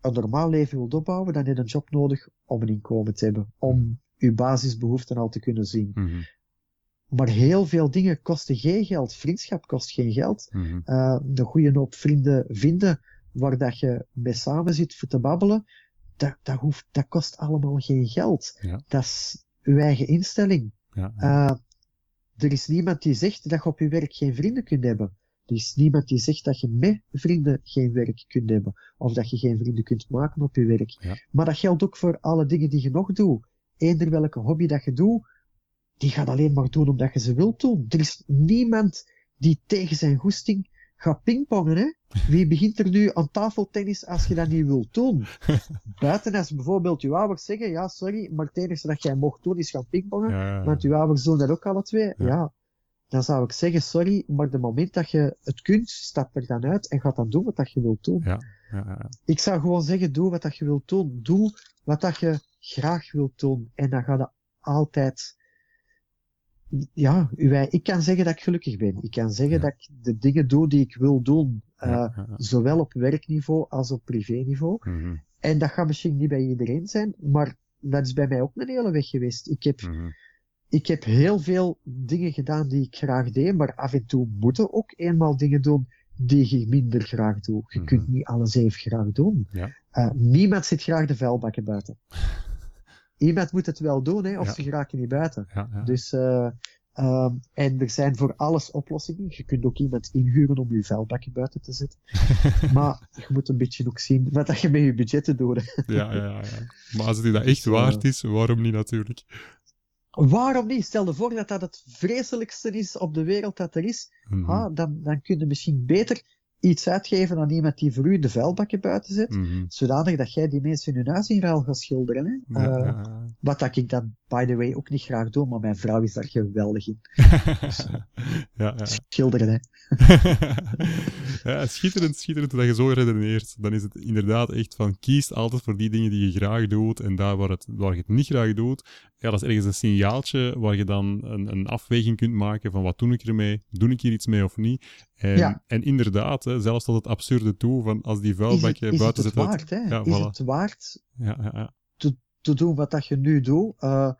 een normaal leven wilt opbouwen, dan heb je een job nodig om een inkomen te hebben. Om je basisbehoeften al te kunnen zien. Mm maar heel veel dingen kosten geen geld. Vriendschap kost geen geld. Mm -hmm. uh, de goede hoop vrienden vinden waar dat je mee samen zit voor te babbelen, dat, dat, hoeft, dat kost allemaal geen geld. Ja. Dat is uw eigen instelling. Ja, ja. Uh, er is niemand die zegt dat je op je werk geen vrienden kunt hebben. Er is niemand die zegt dat je met vrienden geen werk kunt hebben. Of dat je geen vrienden kunt maken op je werk. Maar dat geldt ook voor alle dingen die je nog doet. Eender welke hobby dat je doet, die gaat alleen maar doen omdat je ze wilt doen. Er is niemand die tegen zijn goesting gaat pingpongen, hè. Wie begint er nu aan tafeltennis als je dat niet wilt doen? Buiten als bijvoorbeeld je ouders zeggen, ja, sorry, maar het enige dat jij mocht doen is gaan pingpongen, ja, want je ouders doen dat ook alle twee, ja. Dan zou ik zeggen, sorry, maar de moment dat je het kunt, stap er dan uit en ga dan doen wat dat je wilt doen. Ja, ja, Ik zou gewoon zeggen, doe wat dat je wilt doen. Doe wat dat je graag wilt doen. En dan gaat het altijd ja, ik kan zeggen dat ik gelukkig ben. Ik kan zeggen dat ik de dingen doe die ik wil doen. Uh, zowel op werkniveau als op privéniveau. Mm En dat gaat misschien niet bij iedereen zijn, maar dat is bij mij ook een hele weg geweest. Ik heb, mm ik heb heel veel dingen gedaan die ik graag deed, maar af en toe moeten ook eenmaal dingen doen die je minder graag doet. Je mm kunt niet alles even graag doen. Ja. Uh, niemand zit graag de vuilbakken buiten. Iemand moet het wel doen, hè, of ze geraken niet buiten. Ja, ja. Dus, uh, um, en er zijn voor alles oplossingen. Je kunt ook iemand inhuren om je vuilbakken buiten te zetten. maar je moet een beetje ook zien wat dat je met je budgetten doet. ja, ja, ja. Maar als het dat echt dus, waard is, waarom niet natuurlijk? Waarom niet? Stel je voor dat dat het vreselijkste is op de wereld dat er is. Mm ah, dan, dan kun je misschien beter iets uitgeven aan iemand die voor u de vuilbakken buiten zet, mm zodanig dat jij die mensen in hun huis in ruil gaat schilderen. Hè? Ja, uh, Wat dat ik dan, by the way, ook niet graag doe, maar mijn vrouw is daar geweldig in. dus, ja, ja. Schilderen, hè. ja, schitterend, schitterend dat je zo redeneert. Dan is het inderdaad echt van, kies altijd voor die dingen die je graag doet en daar waar, het, waar je het niet graag doet, ja, dat is ergens een signaaltje waar je dan een, een afweging kunt maken van wat doe ik ermee, doe ik hier iets mee of niet. En, ja. en inderdaad, hè, zelfs tot het absurde toe, van als die vuilbakje buiten zit. Waard, hè? Ja, is voilà. het waard ja, ja, ja. Te, doen wat dat je nu doet, uh,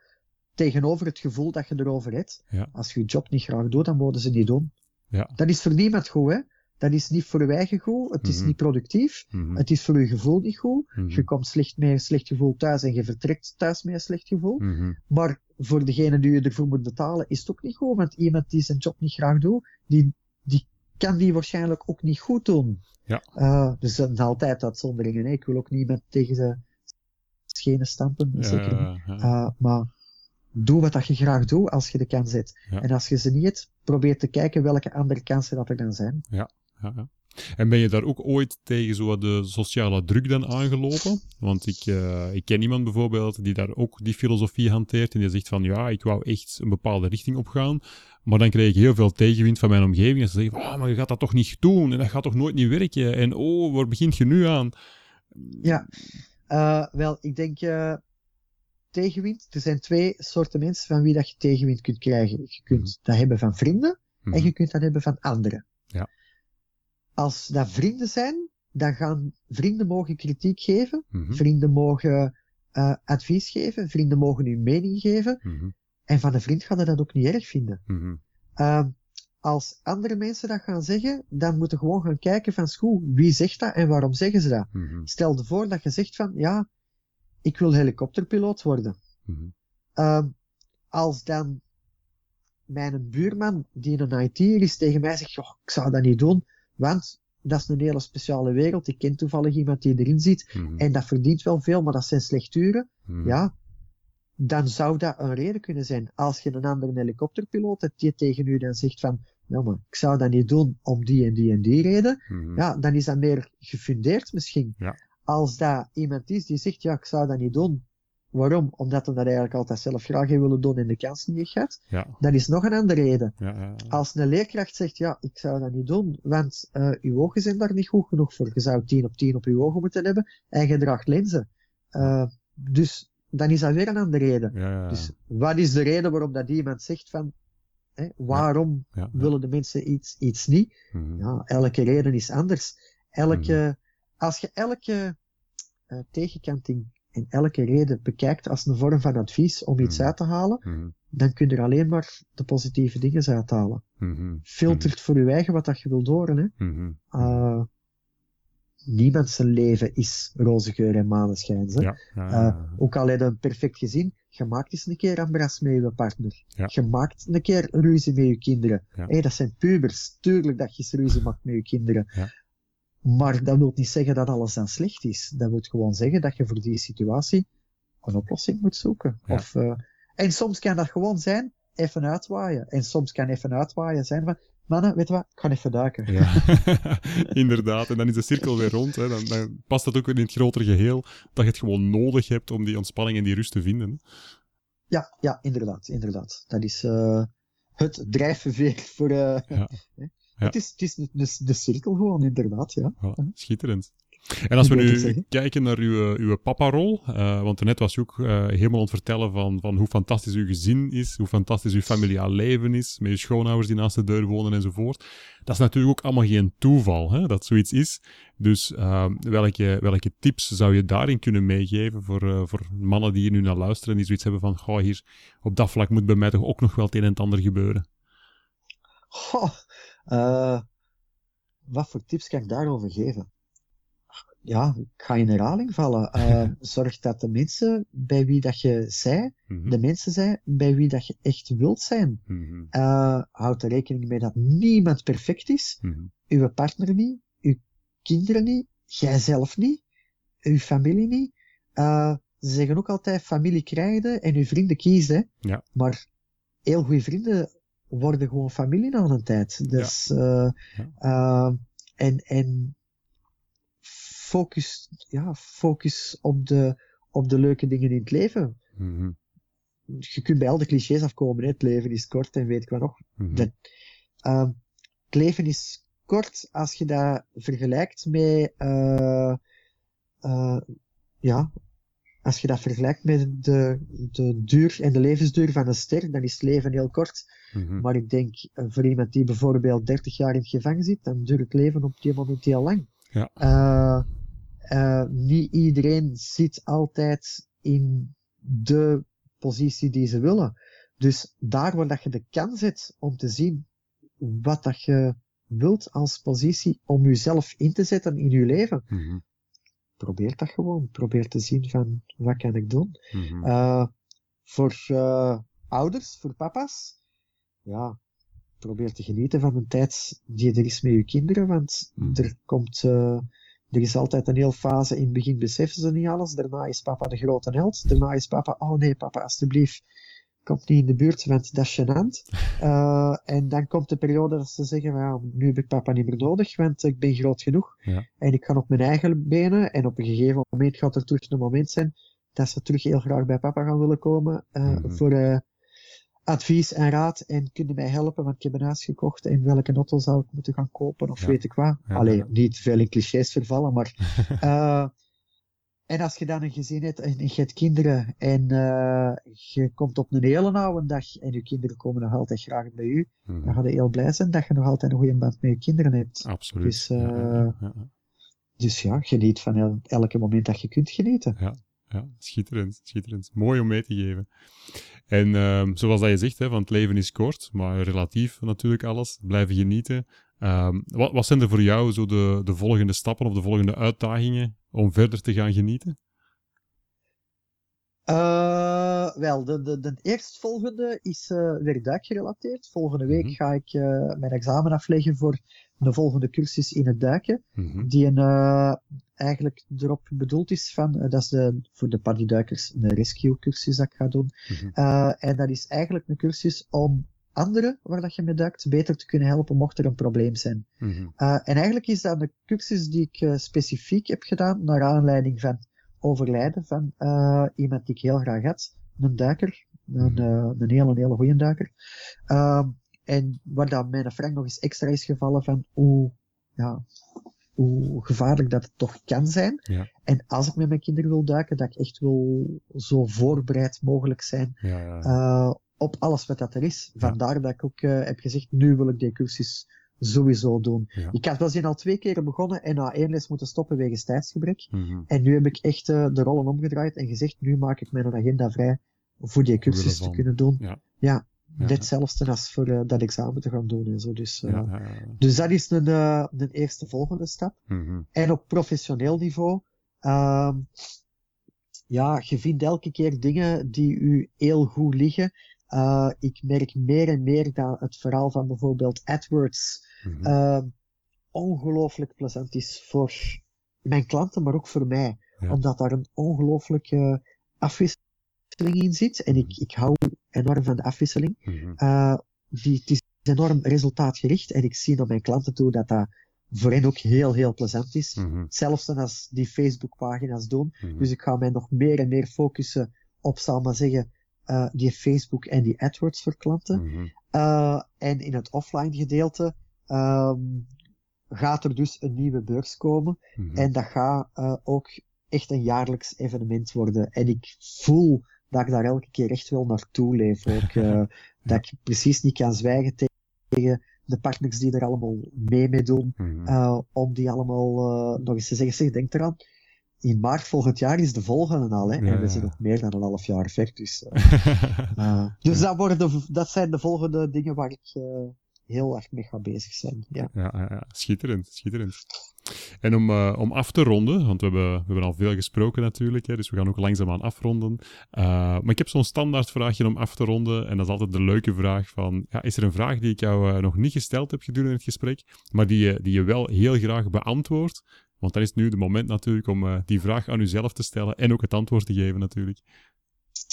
tegenover het gevoel dat je erover hebt. Ja. Als je je job niet graag doet, dan worden ze niet doen. Ja. Dat is voor niemand goed, hè? Dat is niet voor je eigen goed, het is mm niet productief, mm -hmm. het is voor je gevoel niet goed. Mm -hmm. Je komt slecht met een slecht gevoel thuis en je vertrekt thuis met een slecht gevoel. Maar voor degene die je ervoor moet betalen, is het ook niet goed, want iemand die zijn job niet graag doet, die, die kan die waarschijnlijk ook niet goed doen. Ja. Uh, dus dat zijn altijd uitzonderingen. Hè? Ik wil ook niet met tegen schenen stampen, ja, zeker niet. Ja. Uh, maar doe wat dat je graag doet als je de kans hebt. En als je ze niet hebt, probeer te kijken welke andere kansen dat er dan zijn. Ja, ja, ja. En ben je daar ook ooit tegen zo de sociale druk dan aangelopen? Want ik, uh, ik ken iemand bijvoorbeeld die daar ook die filosofie hanteert en die zegt van ja, ik wou echt een bepaalde richting opgaan, maar dan kreeg ik heel veel tegenwind van mijn omgeving en ze zeggen oh, maar je gaat dat toch niet doen en dat gaat toch nooit niet werken en oh, waar begint je nu aan? Ja, uh, wel, ik denk uh, tegenwind, er zijn twee soorten mensen van wie dat je tegenwind kunt krijgen. Je kunt mm -hmm. dat hebben van vrienden en je mhm. kunt dat hebben van anderen. Ja. Als dat vrienden zijn, dan gaan vrienden mogen kritiek geven, mhm. vrienden mogen uh, advies geven, vrienden mogen uw mening geven. Mhm. En van een vriend gaan dat ook niet erg vinden. Uh, als andere mensen dat gaan zeggen, dan moeten gewoon gaan kijken van wie zegt dat en waarom zeggen ze dat? Stel je voor dat je zegt van, ja, ik wil helikopterpiloot worden. Uh, als dan mijn buurman, die een IT is, tegen mij zegt, joh, ik zou dat niet doen, want dat is een hele speciale wereld. Ik ken toevallig iemand die erin zit mhm. en dat verdient wel veel, maar dat zijn slechturen. Mhm. Ja, dan zou dat een reden kunnen zijn. Als je een andere helikopterpiloot hebt die tegen u dan zegt van, ja maar ik zou dat niet doen om die en die en die reden, mhm. ja, dan is dat meer gefundeerd misschien. Ja. Als dat iemand is die zegt, ja, ik zou dat niet doen Waarom? Omdat hij dat eigenlijk altijd zelf graag heeft willen doen en de kans niet heeft Ja. Dat is nog een andere reden. Ja, ja, Als een leerkracht zegt, ja, ik zou dat niet doen, want uh, uw ogen zijn daar niet goed genoeg voor. Je zou 10 op 10 op uw ogen moeten hebben en je draagt lenzen. Uh, dus dan is dat weer een andere reden. Dus wat is de reden waarom dat iemand zegt van, hè, waarom willen de mensen iets, iets niet? Mm Ja, elke reden is anders. Elke, mm Als je elke uh, tegenkanting en elke reden bekijkt als een vorm van advies om iets mhm. uit te halen, mhm. dan kun je er alleen maar de positieve dingen uithalen. Mhm. Filtert voor je eigen wat dat je wilt horen. Hè. Uh, niemand zijn leven is roze geur en maneschijn. Hè. Ja, uh, ook al heb je een perfect gezin, je maakt eens een keer ambras met je partner. Je maakt een keer ruzie met je kinderen. Hey, dat zijn pubers. Tuurlijk dat je eens ruzie maakt met je kinderen. Maar dat wil niet zeggen dat alles dan slecht is. Dat wil gewoon zeggen dat je voor die situatie een oplossing moet zoeken. Of, uh, en soms kan dat gewoon zijn, even uitwaaien. En soms kan even uitwaaien zijn van, mannen, weet je wat, ik ga even duiken. Ja, inderdaad. En dan is de cirkel weer rond. Hè. Dan, dan, past dat ook weer in het grotere geheel, dat je het gewoon nodig hebt om die ontspanning en die rust te vinden. Ja, ja, inderdaad, inderdaad. Dat is uh, het drijfveer voor... Uh, ja. Ja. Het is, het is de, de, cirkel gewoon, inderdaad, ja. Voilà, schitterend. En als we nu kijken naar uw, uw papa-rol, uh, want net was je ook uh, helemaal aan het vertellen van, van hoe fantastisch uw gezin is, hoe fantastisch uw familiaal leven is, met je schoonouders die naast de deur wonen enzovoort. Dat is natuurlijk ook allemaal geen toeval, hè, dat zoiets is. Dus uh, welke, welke tips zou je daarin kunnen meegeven voor, voor mannen die hier nu naar luisteren, die zoiets hebben van, goh, hier, op dat vlak moet bij mij toch ook nog wel het een en het ander gebeuren? Goh, wat voor tips kan ik daarover geven? Ja, ik ga in herhaling vallen. Uh, zorg dat de mensen bij wie dat je zei, mm -hmm. de mensen zijn bij wie dat je echt wilt zijn. Mm -hmm. uh, houd er rekening mee dat niemand perfect is. Mm -hmm. Uw partner niet, uw kinderen niet, jijzelf niet, uw familie niet. Uh, ze zeggen ook altijd familie krijgen en uw vrienden kiezen. Ja. Maar heel goede vrienden worden gewoon familie na een tijd. Dus, ja. Ja. en, en focus, ja, focus op de, op de leuke dingen in het leven. Mm -hmm. Je kunt bij al de clichés afkomen, hè. het leven is kort en weet ik wat nog. Mm -hmm. dat, uh, het leven is kort als je dat vergelijkt met, ja, als je dat vergelijkt met de, de duur en de levensduur van een ster, dan is het leven heel kort. Mm -hmm. Maar ik denk, voor iemand die bijvoorbeeld 30 jaar in het gevangen zit, dan duurt het leven op die moment heel lang. Ja. Uh, uh, niet iedereen zit altijd in de positie die ze willen. Dus daar waar dat je de kans hebt om te zien wat dat je wilt als positie om jezelf in te zetten in je leven, mm -hmm. probeer dat gewoon. Probeer te zien van, wat kan ik doen? Mm -hmm. uh, voor uh, ouders, voor papa's, ja, probeer te genieten van een tijd die er is met je kinderen, want mm. er komt, uh, er is altijd een heel fase, in het begin beseffen ze niet alles, daarna is papa de grote held, daarna is papa, oh nee papa, alsjeblieft, kom niet in de buurt, want dat is gênant. Uh, en dan komt de periode dat ze zeggen, ja, nu heb ik papa niet meer nodig, want ik ben groot genoeg. Ja. En ik ga op mijn eigen benen, en op een gegeven moment gaat er terug een moment zijn dat ze terug heel graag bij papa gaan willen komen, uh, Mhm. mm -hmm. voor uh, advies en raad, en kunnen mij helpen, want ik heb een huis gekocht, en welke auto zou ik moeten gaan kopen, of Ja. weet ik wat. Ja, Allee, niet veel in clichés vervallen, maar... uh, en als je dan een gezin hebt en je hebt kinderen en uh, je komt op een hele oude dag en je kinderen komen nog altijd graag bij u, dan mhm. ga je heel blij zijn dat je nog altijd een goede band met je kinderen hebt. Absoluut. Dus, uh, ja, ja, dus ja, geniet van elke moment dat je kunt genieten. Ja, ja schitterend, schitterend. Mooi om mee te geven. En um, zoals dat je zegt, hè, van het leven is kort, maar relatief natuurlijk alles. Blijven genieten. Um, wat, wat zijn er voor jou zo de, de volgende stappen of de volgende uitdagingen om verder te gaan genieten? Uh, wel, de, de, de eerstvolgende is uh, weer duikgerelateerd. Volgende week mhm. ga ik uh, mijn examen afleggen voor de volgende cursus in het duiken. Mm Die een, eigenlijk erop bedoeld is van, dat is de, voor de partyduikers een rescue cursus dat ik ga doen. Mm en dat is eigenlijk een cursus om anderen waar dat je mee duikt beter te kunnen helpen mocht er een probleem zijn. Mm en eigenlijk is dat een cursus die ik specifiek heb gedaan naar aanleiding van overlijden van uh, iemand die ik heel graag had. Een duiker. Een, uh, een hele, hele goede duiker. Uh, en waar dan mijn Frank nog eens extra is gevallen van hoe, ja, hoe gevaarlijk dat het toch kan zijn. Ja. En als ik met mijn kinderen wil duiken, dat ik echt wil zo voorbereid mogelijk zijn ja, ja, uh, op alles wat dat er is. Vandaar dat ik ook heb gezegd, nu wil ik die cursus sowieso doen. Ja. Ik had wel zien al twee keer begonnen en na één les moeten stoppen wegens tijdsgebrek. Mm-hmm. En nu heb ik echt uh, de rollen omgedraaid en gezegd, nu maak ik mijn agenda vrij voor die cursus te kunnen doen. Ja. ja. Ja, hetzelfde als voor uh, dat examen te gaan doen en zo. Dus, uh, ja, dus dat is een, uh, een eerste volgende stap. Mm-hmm. En op professioneel niveau, ehm, ja, je vindt elke keer dingen die u heel goed liggen. ik merk meer en meer dat het verhaal van bijvoorbeeld AdWords mm -hmm. ongelooflijk plezant is voor mijn klanten, maar ook voor mij. Omdat daar een ongelooflijke afwisseling in zit. En ik, ik hou enorm van de afwisseling. Mm die, het is enorm resultaatgericht. En ik zie naar mijn klanten toe dat dat voor hen ook heel, heel plezant is. Mm Zelfs dan als die Facebook-pagina's doen. Mhm. Dus ik ga mij nog meer en meer focussen op, zal maar zeggen, uh, die Facebook en die AdWords voor klanten. Mhm. Uh, en in het offline gedeelte um, gaat er dus een nieuwe beurs komen. Mhm. En dat gaat uh, ook echt een jaarlijks evenement worden. En ik voel dat ik daar elke keer echt wel naartoe leef. Ook, uh, dat ik precies niet kan zwijgen tegen de partners die er allemaal mee mee doen. Mhm. Uh, om die allemaal nog eens te zeggen, zeg, denk eraan. In maart volgend jaar is de volgende al, hè? Ja, en we zijn nog meer dan een half jaar ver. Dus, dus dat, worden de, dat zijn de volgende dingen waar ik heel erg mee ga bezig zijn. Ja, ja, ja schitterend, schitterend. En om, uh, om af te ronden, want we hebben, we hebben al veel gesproken natuurlijk, hè, dus we gaan ook langzaamaan afronden. Uh, maar ik heb zo'n standaardvraagje om af te ronden, en dat is altijd de leuke vraag van, ja, is er een vraag die ik jou uh, nog niet gesteld heb gedurende het gesprek, maar die je, die je wel heel graag beantwoordt? Want dan is het nu de moment natuurlijk om die vraag aan uzelf te stellen en ook het antwoord te geven natuurlijk.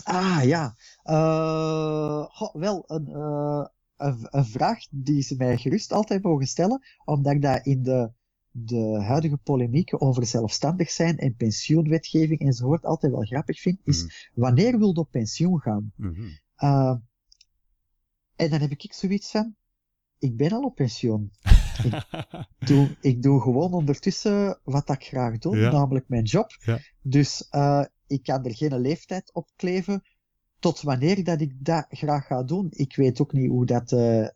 Ah, ja. Wel, een, een, een vraag die ze mij gerust altijd mogen stellen, omdat ik dat in de de huidige polemieken over zelfstandig zijn en pensioenwetgeving enzovoort altijd wel grappig vind, is Mhm. wanneer wil je op pensioen gaan? Mhm. Uh, en dan heb ik zoiets van, ik ben al op pensioen. ik, doe, ik doe gewoon ondertussen wat ik graag doe, Ja. namelijk mijn job. Ja. Dus uh, ik kan er geen leeftijd op kleven tot wanneer dat ik dat graag ga doen. Ik weet ook niet hoe dat uh,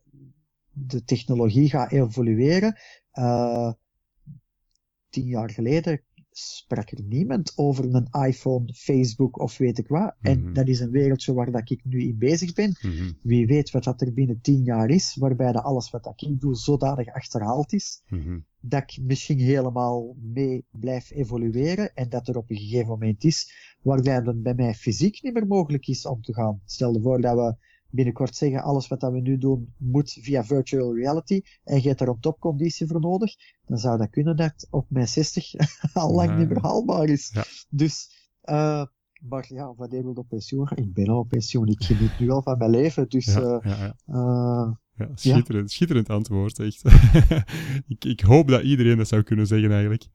de technologie gaat evolueren. Uh, tien jaar geleden sprak er niemand over een iPhone, Facebook of weet ik wat. En Mhm. dat is een wereldje waar dat ik nu in bezig ben. Mhm. Wie weet wat dat er binnen tien jaar is, waarbij dat alles wat dat ik doe zodanig achterhaald is, Mhm. Dat ik misschien helemaal mee blijf evolueren en dat er op een gegeven moment is waarbij het bij mij fysiek niet meer mogelijk is om te gaan. Stel je voor dat we binnenkort zeggen, alles wat dat we nu doen moet via virtual reality en je hebt er een topconditie voor nodig, dan zou dat kunnen dat op mijn 60 al lang niet meer haalbaar is. Ja. Dus, uh, maar ja, wanneer wil op pensioen? Ik ben al op pensioen, ik geniet nu al van mijn leven, dus uh, ja, ja. uh, Ja, schitterend, schitterend antwoord, echt. ik, ik hoop dat iedereen dat zou kunnen zeggen eigenlijk.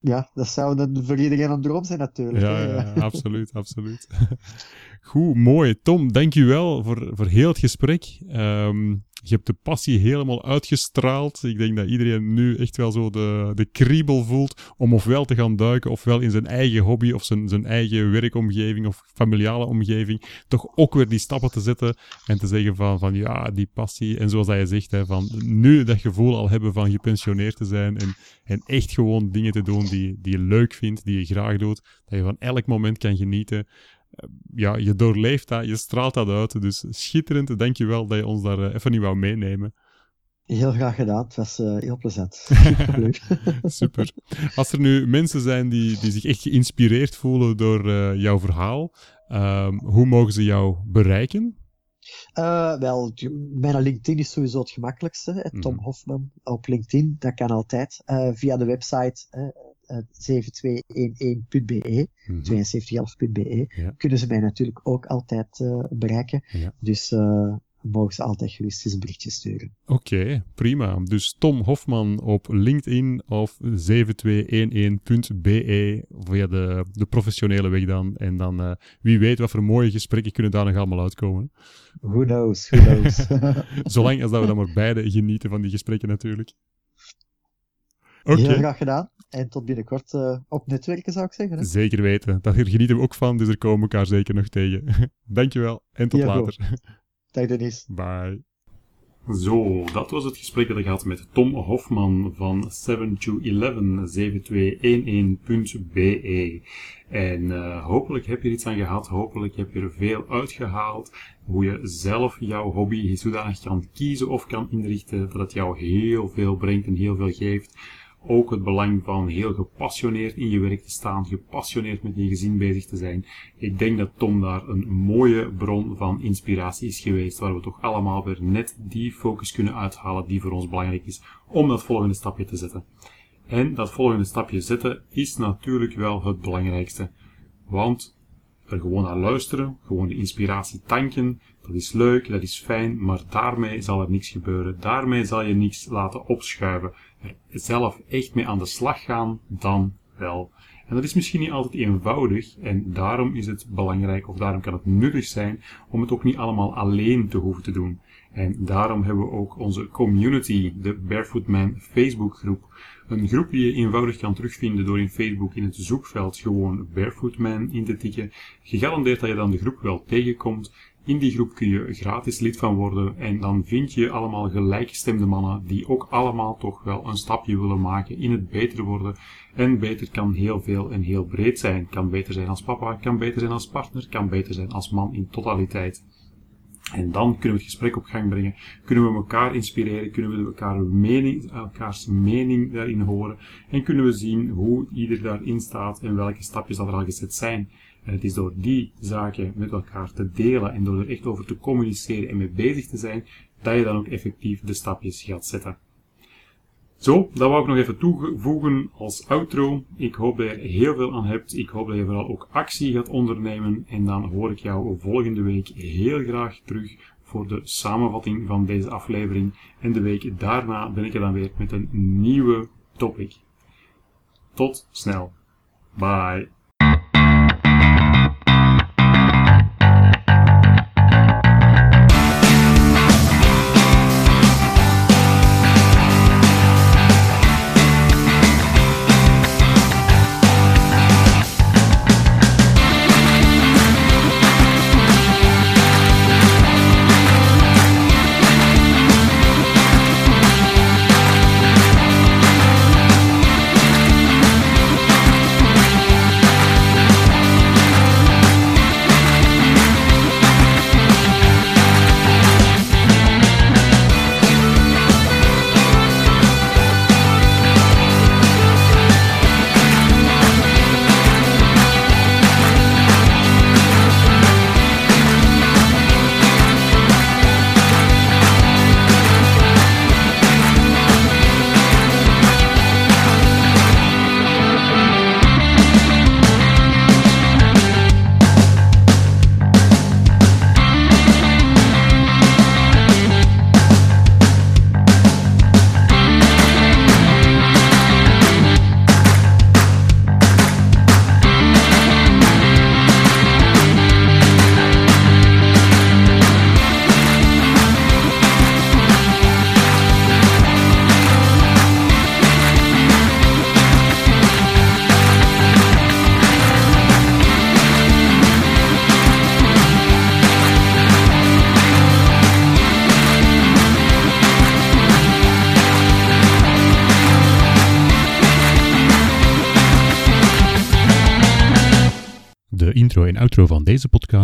ja, dat zou dan voor iedereen een droom zijn natuurlijk. Ja, absoluut, absoluut. Goed, mooi. Tom, dank u wel voor, voor heel het gesprek. Ehm, je hebt de passie helemaal uitgestraald. Ik denk dat iedereen nu echt wel zo de, de kriebel voelt om ofwel te gaan duiken, ofwel in zijn eigen hobby of zijn, zijn eigen werkomgeving of familiale omgeving, toch ook weer die stappen te zetten en te zeggen van, van ja, die passie. En zoals dat je zegt, hè, van nu dat gevoel al hebben van gepensioneerd te zijn en, en echt gewoon dingen te doen die, die je leuk vindt, die je graag doet, dat je van elk moment kan genieten ja, je doorleeft dat, je straalt dat uit. Dus schitterend, dankjewel dat je ons daar eh, even niet wou meenemen. Heel graag gedaan, het was uh, heel plezant. Super. Als er nu mensen zijn die, die zich echt geïnspireerd voelen door uh, jouw verhaal, um, hoe mogen ze jou bereiken? Wel, mijn LinkedIn is sowieso het gemakkelijkste. Hè. Tom mm. Hofman op LinkedIn, dat kan altijd. Via de website 7211.be, mm 7211.be, ja. kunnen ze mij natuurlijk ook altijd uh, bereiken. Ja. Dus uh, mogen ze altijd gerust eens een berichtje sturen. Oké, prima. Dus Tom Hofman op LinkedIn of 7211.be via de, de professionele weg dan. En dan uh, wie weet wat voor mooie gesprekken kunnen daar nog allemaal uitkomen. Who knows, who knows. Zolang als dat we dan maar beide genieten van die gesprekken natuurlijk. Okay. Heel graag gedaan. En tot binnenkort uh, op netwerken, zou ik zeggen. Hè? Zeker weten. Daar genieten we ook van, dus er komen we elkaar zeker nog tegen. Dankjewel en tot later. Dag Denise. Bye. Zo, dat was het gesprek dat ik had met Tom Hofman van 7 to 11 7211.be. En uh, hopelijk heb je er iets aan gehad, hopelijk heb je er veel uitgehaald. Hoe je zelf jouw hobby zodanig kan kiezen of kan inrichten dat het jou heel veel brengt en heel veel geeft ook het belang van heel gepassioneerd in je werk te staan, gepassioneerd met je gezin bezig te zijn. Ik denk dat Tom daar een mooie bron van inspiratie is geweest, waar we toch allemaal weer net die focus kunnen uithalen die voor ons belangrijk is om dat volgende stapje te zetten. En dat volgende stapje zetten is natuurlijk wel het belangrijkste. Want er gewoon naar luisteren, gewoon de inspiratie tanken, dat is leuk, dat is fijn, maar daarmee zal er niks gebeuren. Daarmee zal je niks laten opschuiven er zelf echt mee aan de slag gaan, dan wel. En dat is misschien niet altijd eenvoudig en daarom is het belangrijk of daarom kan het nuttig zijn om het ook niet allemaal alleen te hoeven te doen. En daarom hebben we ook onze community, de Barefoot Man Facebook groep. Een groep die je eenvoudig kan terugvinden door in Facebook in het zoekveld gewoon Barefoot Man in te tikken. Gegarandeerd dat je dan de groep wel tegenkomt in die groep kun je gratis lid van worden en dan vind je allemaal gelijkgestemde mannen die ook allemaal toch wel een stapje willen maken in het beter worden. En beter kan heel veel en heel breed zijn. Kan beter zijn als papa, kan beter zijn als partner, kan beter zijn als man in totaliteit. En dan kunnen we het gesprek op gang brengen. Kunnen we elkaar inspireren, kunnen we elkaar mening, elkaars mening daarin horen. En kunnen we zien hoe ieder daarin staat en welke stapjes dat er al gezet zijn. En het is door die zaken met elkaar te delen en door er echt over te communiceren en mee bezig te zijn, dat je dan ook effectief de stapjes gaat zetten. Zo, dat wou ik nog even toevoegen als outro. Ik hoop dat je er heel veel aan hebt. Ik hoop dat je vooral ook actie gaat ondernemen. En dan hoor ik jou volgende week heel graag terug voor de samenvatting van deze aflevering. En de week daarna ben ik er dan weer met een nieuwe topic. Tot snel. Bye.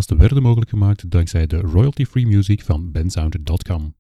En outro van deze podcast werden mogelijk gemaakt dankzij de royalty-free music van bensound.com.